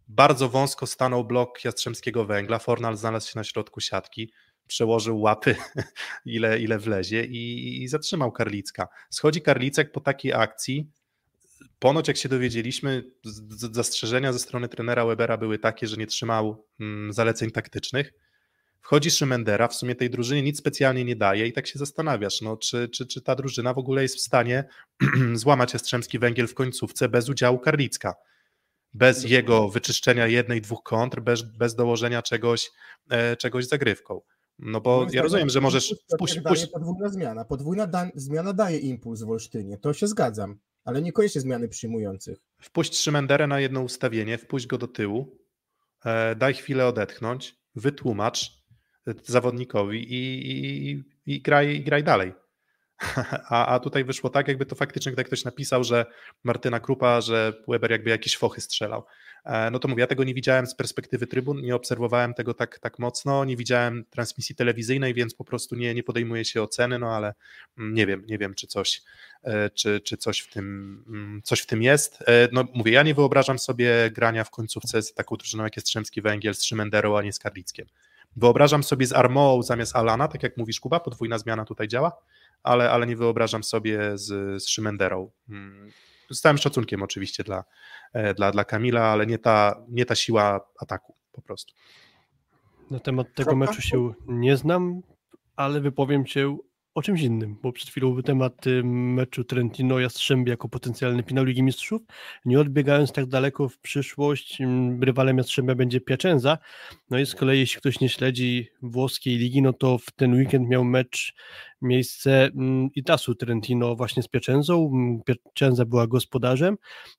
Bardzo wąsko stanął blok Jastrzębskiego Węgla, Fornal znalazł się na środku siatki, przełożył łapy, ile, ile wlezie i, i zatrzymał Karlicka. Schodzi Karlicek po takiej akcji, ponoć jak się dowiedzieliśmy, zastrzeżenia ze strony trenera Webera były takie, że nie trzymał mm, zaleceń taktycznych. Wchodzi Szymendera, w sumie tej drużynie nic specjalnie nie daje i tak się zastanawiasz, no, czy, czy, czy ta drużyna w ogóle jest w stanie złamać Jastrzębski Węgiel w końcówce bez udziału Karlicka. Bez jego wyczyszczenia jednej, dwóch kontr, bez, bez dołożenia czegoś, e, czegoś zagrywką. No bo ja rozumiem, że możesz wpuść, wpuść, podwójna zmiana. Podwójna da, zmiana daje impuls w Olsztynie, to się zgadzam. ale niekoniecznie zmiany przyjmujących. Wpuść Szymenderę na jedno ustawienie, wpuść go do tyłu, e, daj chwilę odetchnąć, wytłumacz zawodnikowi i, i, i, graj, i graj dalej. A, a tutaj wyszło tak, jakby to faktycznie tak ktoś napisał, że Martyna Krupa, że Weber jakby jakieś fochy strzelał. E, no to mówię, ja tego nie widziałem z perspektywy trybun, nie obserwowałem tego tak, tak mocno, nie widziałem transmisji telewizyjnej, więc po prostu nie, nie podejmuję się oceny, no ale mm, nie wiem, nie wiem, czy coś, e, czy, czy coś, w tym, mm, coś w tym jest. E, no mówię, ja nie wyobrażam sobie grania w końcówce z taką drużyną jak jest Strzemski Węgiel, z Szymenderą, a nie z Karlickiem. Wyobrażam sobie z Armoą zamiast Alana, tak jak mówisz Kuba, podwójna zmiana tutaj działa, ale, ale nie wyobrażam sobie z, z Szymenderą. Mm, z całym szacunkiem oczywiście dla, e, dla, dla Kamila, ale nie ta, nie ta siła ataku po prostu. Na temat tego meczu się nie znam, ale wypowiem się o czymś innym, bo przed chwilą był temat meczu Trentino Jastrzębie jako potencjalny finał Ligi Mistrzów. Nie odbiegając tak daleko w przyszłość, rywalem Jastrzębia będzie Piacenza. No i z kolei jeśli ktoś nie śledzi włoskiej ligi, no to w ten weekend miał mecz miejsce Itasu Trentino właśnie z Piacenzą. Piacenza była gospodarzem,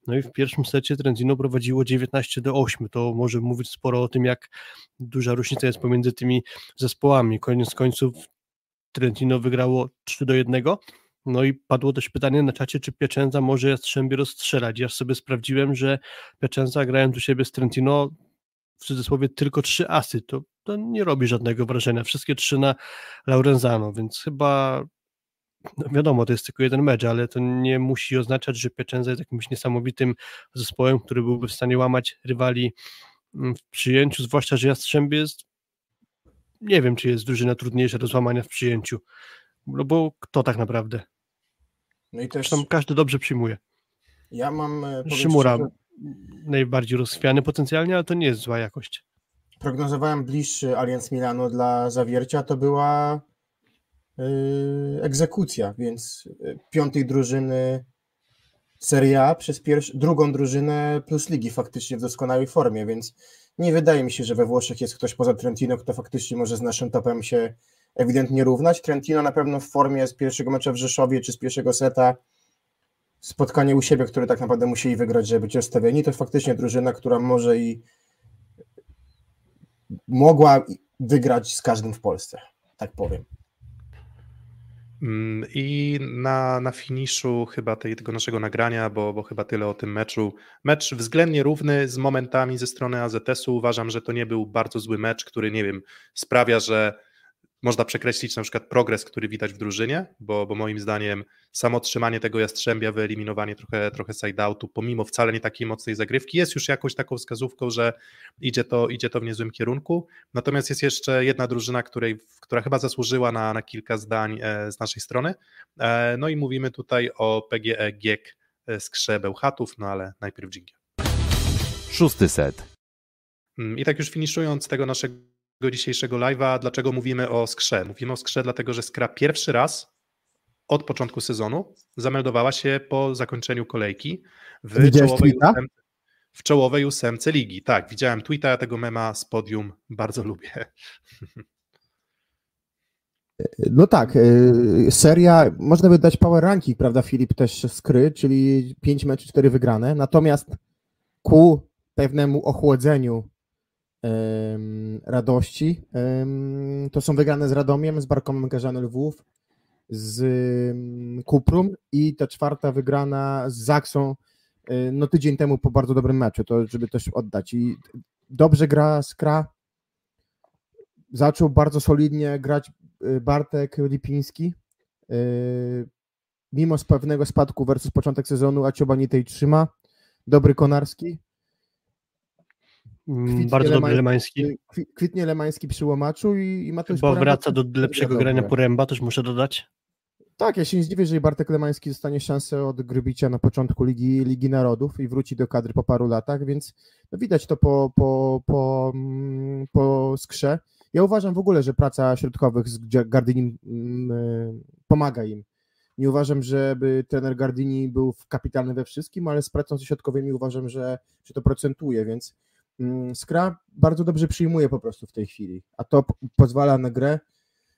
no i w pierwszym secie Trentino prowadziło 19 do 8. To może mówić sporo o tym, jak duża różnica jest pomiędzy tymi zespołami. Koniec końców Trentino wygrało 3 do 1. No i padło też pytanie na czacie, czy Piacenza może Jastrzębie rozstrzelać. Ja sobie sprawdziłem, że Piacenza grając u siebie z Trentino w cudzysłowie tylko trzy asy, to, to nie robi żadnego wrażenia. Wszystkie trzy na Laurenzano, więc chyba no wiadomo, to jest tylko jeden mecz, ale to nie musi oznaczać, że Piacenza jest jakimś niesamowitym zespołem, który byłby w stanie łamać rywali w przyjęciu, zwłaszcza, że Jastrzębie jest nie wiem, czy jest drużyna trudniejsza do złamania w przyjęciu. No bo kto tak naprawdę? No i też... Tam każdy dobrze przyjmuje. Ja mam... E, Szymura szczerze, najbardziej rozchwiany potencjalnie, ale to nie jest zła jakość. Prognozowałem bliższy Allianz Milano dla zawiercia, to była yy, egzekucja, więc e, piątej drużyny Serie A przez pierwszy, drugą drużynę plus ligi faktycznie w doskonałej formie, więc nie wydaje mi się, że we Włoszech jest ktoś poza Trentino, kto faktycznie może z naszym topem się ewidentnie równać. Trentino na pewno w formie z pierwszego meczu w Rzeszowie czy z pierwszego seta spotkanie u siebie, które tak naprawdę musieli wygrać, żeby być rozstawieni, to faktycznie drużyna, która może i mogła wygrać z każdym w Polsce, tak powiem. Mm, I na, na finiszu chyba tej, tego naszego nagrania, bo, bo chyba tyle o tym meczu. Mecz względnie równy z momentami ze strony AZS-u. Uważam, że to nie był bardzo zły mecz, który nie wiem, sprawia, że można przekreślić na przykład progres, który widać w drużynie, bo, bo moim zdaniem samo trzymanie tego Jastrzębia, wyeliminowanie trochę, trochę side-outu, pomimo wcale nie takiej mocnej zagrywki, jest już jakąś taką wskazówką, że idzie to, idzie to w niezłym kierunku. Natomiast jest jeszcze jedna drużyna, której, która chyba zasłużyła na, na kilka zdań e, z naszej strony. E, no i mówimy tutaj o PGE GIEK z Krze Bełchatów, no ale najpierw dżingiel. Szósty set. Mm, I tak już finiszując tego naszego dzisiejszego live'a, dlaczego mówimy o Skrze. Mówimy o Skrze dlatego, że Skra pierwszy raz od początku sezonu zameldowała się po zakończeniu kolejki w czołowej, ósemce, w czołowej ósemce ligi. Tak, widziałem tweeta, ja tego mema z podium bardzo lubię. No tak, y, seria, można by dać power ranking, prawda Filip, też skry, czyli 5 meczy, 4 wygrane, natomiast ku pewnemu ochłodzeniu radości. To są wygrane z Radomiem, z Barkomem Garzany Lwów, z Kuprum i ta czwarta wygrana z Zaksą e, no tydzień temu po bardzo dobrym meczu, to żeby też oddać. I dobrze gra Skra. Zaczął bardzo solidnie grać e, Bartek Lipiński. E, mimo pewnego spadku versus początek sezonu, a Cioba nie tej trzyma. Dobry Konarski. Mm, kwitnie Bardzo dobry Lemański. Kwitnie Lemański przy łomaczu i, i ma też. Bo wraca do lepszego grania Poręba, też muszę dodać. Tak, ja się nie zdziwię, jeżeli Bartek Lemański dostanie szansę od Grybicia na początku Ligi, Ligi Narodów i wróci do kadry po paru latach, więc no widać to po, po, po, mm, po skrze. Ja uważam w ogóle, że praca środkowych z Gardinim mm, y, pomaga im. Nie uważam, żeby trener Gardini był kapitalny we wszystkim, ale z pracą ze środkowymi uważam, że, że to procentuje, więc Mm, Skra bardzo dobrze przyjmuje po prostu w tej chwili, a to pozwala na grę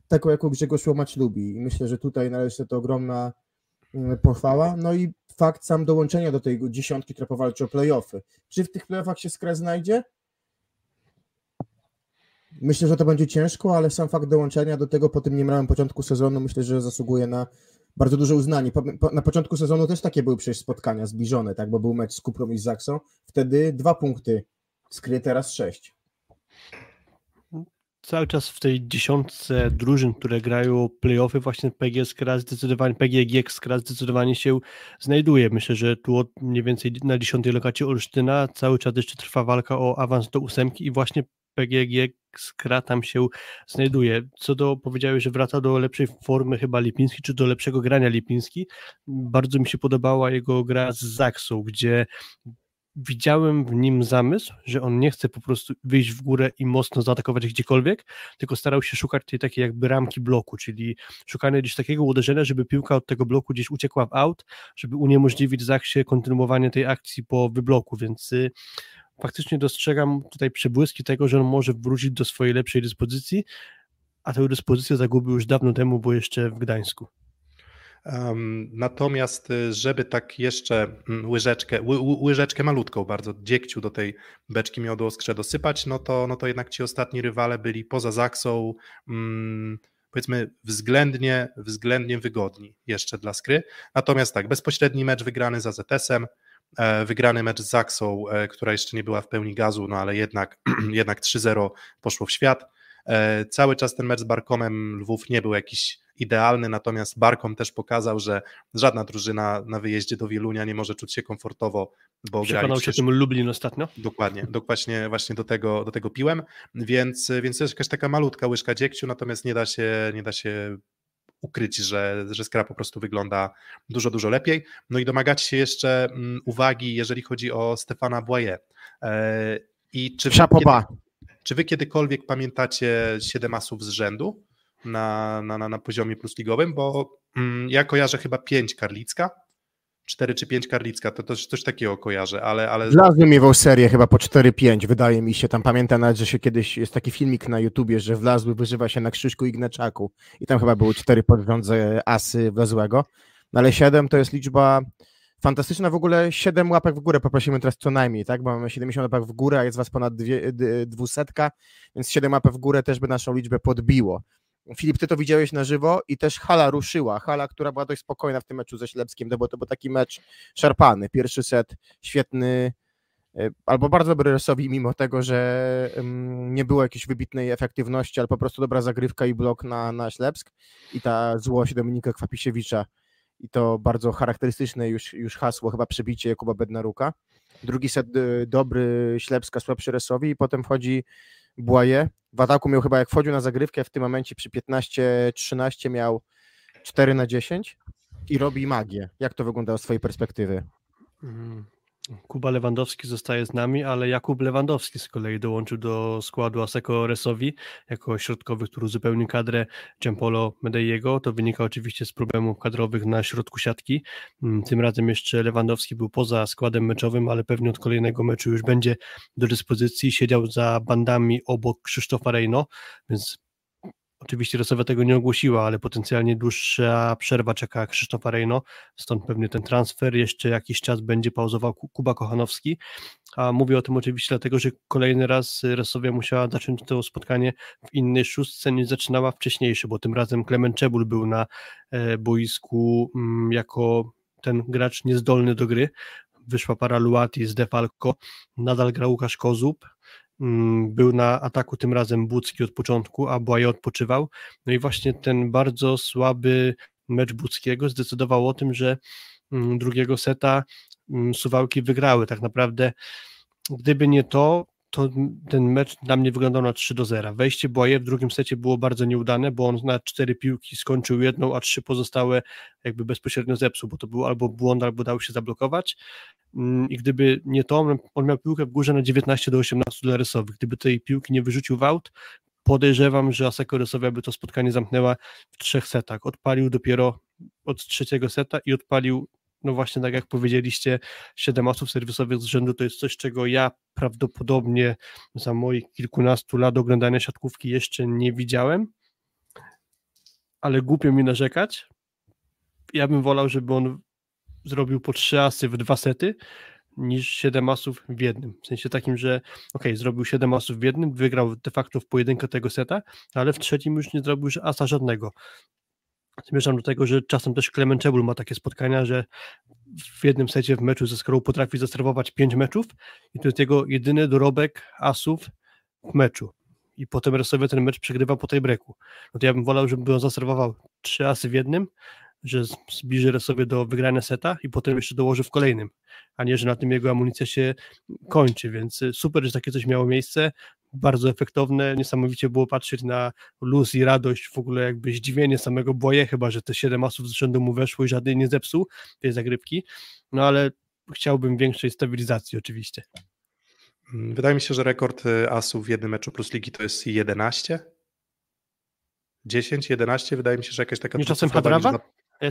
taką, jaką Grzegorz Łomacz lubi i myślę, że tutaj należy to ogromna mm, pochwała. No i fakt sam dołączenia do tej dziesiątki, która powalczy o playoffy. Czy w tych playoffach się Skra znajdzie? Myślę, że to będzie ciężko, ale sam fakt dołączenia do tego po tym niemrałym początku sezonu myślę, że zasługuje na bardzo duże uznanie. Po, po, na początku sezonu też takie były przecież spotkania zbliżone, tak, bo był mecz z Kuprą i z Zaksą. Wtedy dwa punkty skry, teraz sześć. Cały czas w tej dziesiątce drużyn, które grają playoffy, właśnie PG Skra zdecydowanie, zdecydowanie się znajduje. Myślę, że tu od mniej więcej na dziesiątej lokacie Olsztyna cały czas jeszcze trwa walka o awans do ósemki i właśnie PGG Skra tam się znajduje. Co do, powiedziałeś, że wraca do lepszej formy chyba Lipiński, czy do lepszego grania Lipiński. Bardzo mi się podobała jego gra z Zaksą, gdzie widziałem w nim zamysł, że on nie chce po prostu wyjść w górę i mocno zaatakować gdziekolwiek, tylko starał się szukać tej takiej jakby ramki bloku, czyli szukanie gdzieś takiego uderzenia, żeby piłka od tego bloku gdzieś uciekła w out, żeby uniemożliwić Zaksie kontynuowanie tej akcji po wybloku, więc y, faktycznie dostrzegam tutaj przebłyski tego, że on może wrócić do swojej lepszej dyspozycji, a tę dyspozycję zagubił już dawno temu, bo jeszcze w Gdańsku. Natomiast, y, żeby tak jeszcze mm, łyżeczkę, ły, łyżeczkę malutką bardzo dziegciu do tej beczki miodu oskrze dosypać, no to, no to jednak ci ostatni rywale byli poza Zaksą, um, powiedzmy względnie, względnie wygodni jeszcze dla Skry. Natomiast tak, bezpośredni mecz wygrany za ZS-em, E, wygrany mecz z Zaksą, e, która jeszcze nie była w pełni gazu, no ale jednak, jednak 3-0 poszło w świat. E, cały czas ten mecz z Barkomem Lwów nie był jakiś idealny, natomiast Barkom też pokazał, że żadna drużyna na wyjeździe do Wielunia nie może czuć się komfortowo, bo Przekonał grali się tym Lublin ostatnio? Dokładnie, dokładnie właśnie do tego, do tego piłem, więc, więc to jest jakaś taka malutka łyżka dziegciu, natomiast nie da się, nie da się ukryć, że, że Skra po prostu wygląda dużo, dużo lepiej. No i domagać się jeszcze mm, uwagi, jeżeli chodzi o Stefana Boye. I czy wy, kiedy, czy wy kiedykolwiek pamiętacie 7 asów z rzędu na, na, na, poziomie plusligowym? Bo mm, ja kojarzę chyba 5 Karlicka, 4 czy 5 Karlicka, to też coś takiego kojarzę, ale... ale... Wlazły miewał serię chyba po 4-5, wydaje mi się, tam pamiętam nawet, że się kiedyś, jest taki filmik na YouTubie, że Wlazły wyżywa się na Krzyżku i i tam chyba były 4 podrządze asy Wlazłego, no ale 7 to jest liczba fantastyczna, w ogóle 7 łapek w górę poprosimy teraz co najmniej, tak, bo mamy 70 łapek w górę, a jest was ponad 200, więc 7 łapek w górę też by naszą liczbę podbiło. Filip, ty to widziałeś na żywo i też hala ruszyła. Hala, która była dość spokojna w tym meczu ze Ślepskim, bo to był taki mecz szarpany. Pierwszy set świetny, e, albo bardzo dobry Resowi, mimo tego, że nie było jakiejś wybitnej efektywności, ale po prostu dobra zagrywka i blok na, na Ślepsk i ta złość Dominika Kwapisiewicza i to bardzo charakterystyczne już, już hasło, chyba przebicie Jakuba Bednaruka. Drugi set e, dobry Ślepska, słabszy Resowi i potem wchodzi Błaje. W ataku miał chyba, jak wchodził na zagrywkę, w tym momencie przy 15-13 miał 4 na 10 i robi magię. Jak to wygląda z Twojej perspektywy? Kuba Lewandowski zostaje z nami, ale Jakub Lewandowski z kolei dołączył do składu Aseko Resowi jako środkowy, który uzupełnił kadrę Giampolo Medeiego. To wynika oczywiście z problemów kadrowych na środku siatki. Mm, tym razem jeszcze Lewandowski był poza składem meczowym, ale pewnie od kolejnego meczu już będzie do dyspozycji. Siedział za bandami obok Krzysztofa Rejno, więc Oczywiście Rosowia tego nie ogłosiła, ale potencjalnie dłuższa przerwa czeka Krzysztofa Rejno, stąd pewnie ten transfer. Jeszcze jakiś czas będzie pauzował Kuba Kochanowski. A mówię o tym oczywiście dlatego, że kolejny raz Rosowia musiała zacząć to spotkanie w innej szóstce niż zaczynała wcześniejsze, bo tym razem Klement Czebul był na e, boisku mm, jako ten gracz niezdolny do gry. Wyszła para Luati z Defalco, nadal grał Łukasz Kozub, był na ataku tym razem Bucki od początku, a Błaje odpoczywał. No i właśnie ten bardzo słaby mecz Buckiego zdecydował o tym, że mm, drugiego seta mm, Suwałki wygrały. Tak naprawdę, gdyby nie to, to ten mecz dla mnie wyglądał na 3 do 0. Wejście Błaje w drugim secie było bardzo nieudane, bo on na cztery piłki skończył jedną, a trzy pozostałe jakby bezpośrednio zepsuł, bo to był albo błąd, albo dał się zablokować. Mm, I gdyby nie to, on miał piłkę w górze na 19 do 18 dla Rysowych. Gdyby tej piłki nie wyrzucił w aut, podejrzewam, że Aseko Rysowia by to spotkanie zamknęła w trzech setach. Odpalił dopiero od trzeciego seta i odpalił no właśnie tak jak powiedzieliście, 7 osób serwisowych z rzędu to jest coś, czego ja prawdopodobnie za moich kilkunastu lat oglądania siatkówki jeszcze nie widziałem, ale głupio mi narzekać, ja bym wolał, żeby on zrobił po trzy asy w dwa sety, niż 7 asów w jednym. W sensie takim, że ok, zrobił 7 asów w jednym, wygrał de facto w pojedynkę tego seta, ale w trzecim już nie zrobił asa żadnego. Zmierzam do tego, że czasem też Clement Czebul ma takie spotkania, że w jednym secie w meczu ze Skorą potrafi zaserwować 5 meczów i to jest jego jedyny dorobek asów w meczu. I potem sobie ten mecz przegrywa po tej breaku. No to ja bym wolał, żeby on zaserwował 3 asy w jednym, że zbliży sobie do wygrania seta i potem jeszcze dołoży w kolejnym, a nie, że na tym jego amunicja się kończy, więc y, super, że takie coś miało miejsce, bardzo efektowne, niesamowicie było patrzeć na luz i radość, w ogóle jakby zdziwienie samego boje, chyba, że te 7 asów z rzędu mu weszło i żadnej nie zepsuł tej zagrywki, no ale chciałbym większej stabilizacji oczywiście. Mm, wydaje mi się, że rekord y, asów w jednym meczu plus ligi to jest 11. 10, 11, wydaje mi się, że jakaś taka... Nie czasem Hadrawa?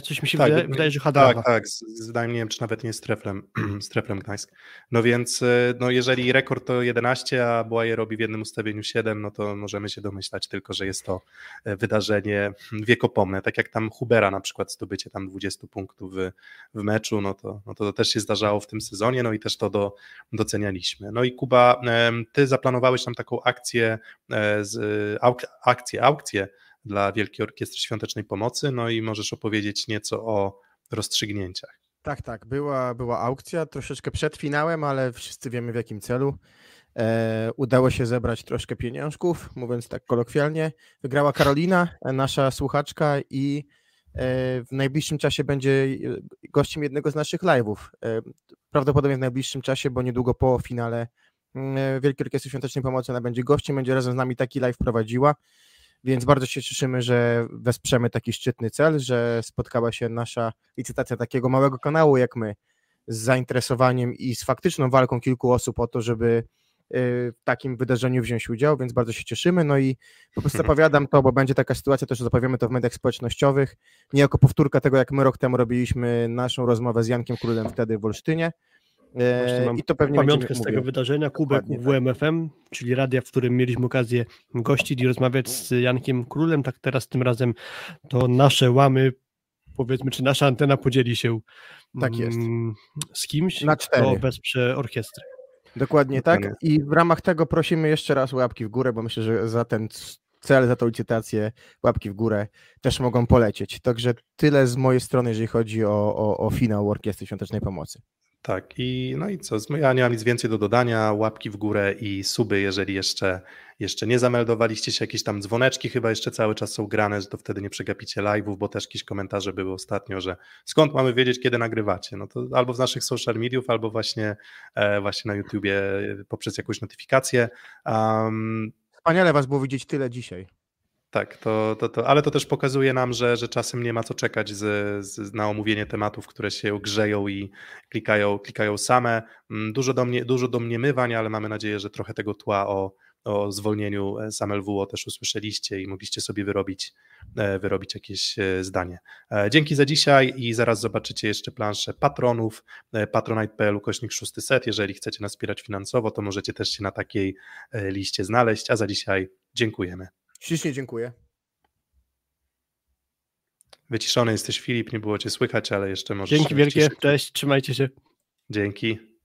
Coś mi się tak, wydaje, wydaje, że Hadrawa. Tak, tak, zdaje nie wiem, czy nawet nie z Treflem, z Treflem Gdańsk. No więc, e, no jeżeli rekord to 11, a Błaje robi w jednym ustawieniu 7, no to możemy się domyślać tylko, że jest to e, wydarzenie wiekopomne, tak jak tam Hubera na przykład zdobycie tam 20 punktów w, w meczu, no to, no to też się zdarzało w tym sezonie, no i też to do, docenialiśmy. No i Kuba, ty zaplanowałeś tam taką akcję, e, z, akcję, aukcję, dla Wielkiej Orkiestry Świątecznej Pomocy, no i możesz opowiedzieć nieco o rozstrzygnięciach. Tak, tak, była, była aukcja troszeczkę przed finałem, ale wszyscy wiemy w jakim celu. E, udało się zebrać troszkę pieniążków, mówiąc tak kolokwialnie. Wygrała Karolina, nasza słuchaczka i e, w najbliższym czasie będzie gościem jednego z naszych live'ów. E, prawdopodobnie w najbliższym czasie, bo niedługo po finale mm, Wielkiej Orkiestry Świątecznej Pomocy ona będzie gościem, będzie razem z nami taki live prowadziła. Więc bardzo się cieszymy, że wesprzemy taki szczytny cel, że spotkała się nasza licytacja takiego małego kanału jak my z zainteresowaniem i z faktyczną walką kilku osób o to, żeby y, w takim wydarzeniu wziąć udział, więc bardzo się cieszymy. No i po prostu zapowiadam to, bo będzie taka sytuacja, też zapowiemy to w mediach społecznościowych, nie jako powtórka tego, jak my rok temu robiliśmy naszą rozmowę z Jankiem Królem wtedy w Olsztynie, i to pewnie pamiątkę z tego wydarzenia, Kubek WMFM, tak. czyli radia, w którym mieliśmy okazję gościć i rozmawiać z Jankiem Królem, tak teraz tym razem to nasze łamy, powiedzmy, czy nasza antena podzieli się tak jest. Mm, z kimś, Na cztery. kto wesprze orkiestrę. Dokładnie tak i w ramach tego prosimy jeszcze raz łapki w górę, bo myślę, że za ten cel, za tą licytację łapki w górę też mogą polecieć. Także tyle z mojej strony, jeżeli chodzi o, o, o finał Orkiestry Świątecznej Pomocy. Tak, i no i co? Ja nie mam nic więcej do dodania. Łapki w górę i suby, jeżeli jeszcze, jeszcze nie zameldowaliście się, jakieś tam dzwoneczki chyba jeszcze cały czas są grane, że to wtedy nie przegapicie live'ów, bo też jakieś komentarze były ostatnio, że skąd mamy wiedzieć, kiedy nagrywacie? No to albo z naszych social mediów, albo właśnie, e, właśnie na YouTubie poprzez jakąś notyfikację. Um, Wspaniale was było widzieć tyle dzisiaj. Tak, to, to, to, ale to też pokazuje nam, że, że czasem nie ma co czekać z, z, na omówienie tematów, które się grzeją i klikają, klikają same. Mm, dużo, do mnie, dużo domniemywań, ale mamy nadzieję, że trochę tego tła o, o zwolnieniu z MLWO też usłyszeliście i mogliście sobie wyrobić, e, wyrobić jakieś e, zdanie. E, dzięki za dzisiaj i zaraz zobaczycie jeszcze planszę patronów, patronite.pl ukośnik 600. Jeżeli chcecie nas wspierać finansowo, to możecie też się na takiej liście znaleźć, a za dzisiaj dziękujemy. Ślicznie dziękuję. Wyciszony jesteś Filip, nie było cię słychać, ale jeszcze możesz... Dzięki wielkie, cześć, trzymajcie się. Dzięki.